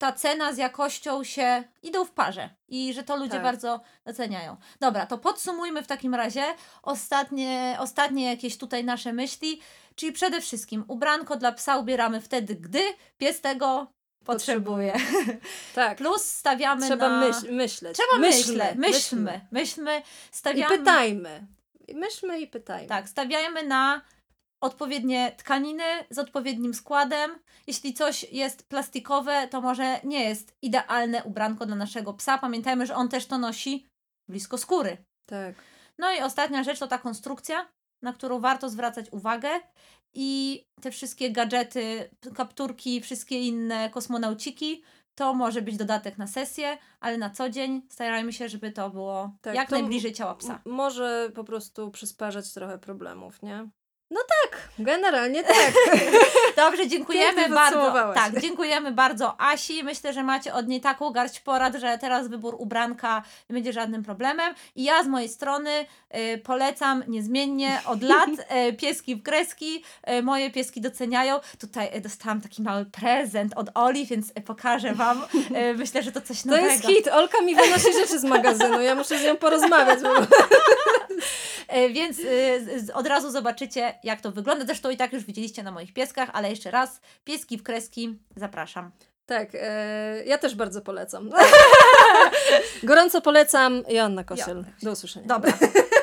ta cena z jakością się idą w parze i że to ludzie tak. bardzo doceniają. Dobra, to podsumujmy w takim razie ostatnie, ostatnie jakieś tutaj nasze myśli, czyli przede wszystkim ubranko dla psa ubieramy wtedy, gdy pies tego potrzebuje. Tak. Plus stawiamy Trzeba na... myśl, myśleć. Trzeba myśleć. Myślmy. Myślmy. Stawiamy... I pytajmy. Myślmy i pytajmy. Tak, stawiamy na odpowiednie tkaniny z odpowiednim składem. Jeśli coś jest plastikowe, to może nie jest idealne ubranko dla naszego psa. Pamiętajmy, że on też to nosi blisko skóry. Tak. No i ostatnia rzecz to ta konstrukcja, na którą warto zwracać uwagę. I te wszystkie gadżety, kapturki, wszystkie inne kosmonauciki, to może być dodatek na sesję, ale na co dzień starajmy się, żeby to było tak, jak to najbliżej ciała psa. Może po prostu przysparzać trochę problemów, nie? No tak, generalnie tak. Dobrze, dziękujemy bardzo. Tak, dziękujemy bardzo Asi. Myślę, że macie od niej taką garść porad, że teraz wybór ubranka nie będzie żadnym problemem. I ja z mojej strony y, polecam niezmiennie od lat y, pieski w kreski. Y, moje pieski doceniają. Tutaj y, dostałam taki mały prezent od Oli, więc y, pokażę Wam. Y, myślę, że to coś nowego. To jest hit. Olka mi wynosi rzeczy z magazynu. Ja muszę z nią porozmawiać. Bo... więc od razu zobaczycie, jak to wygląda. Zresztą i tak już widzieliście na moich pieskach, ale jeszcze raz, pieski w kreski, zapraszam. Tak, e, ja też bardzo polecam. Gorąco polecam. Joanna Kosiel. Do usłyszenia. Dobra.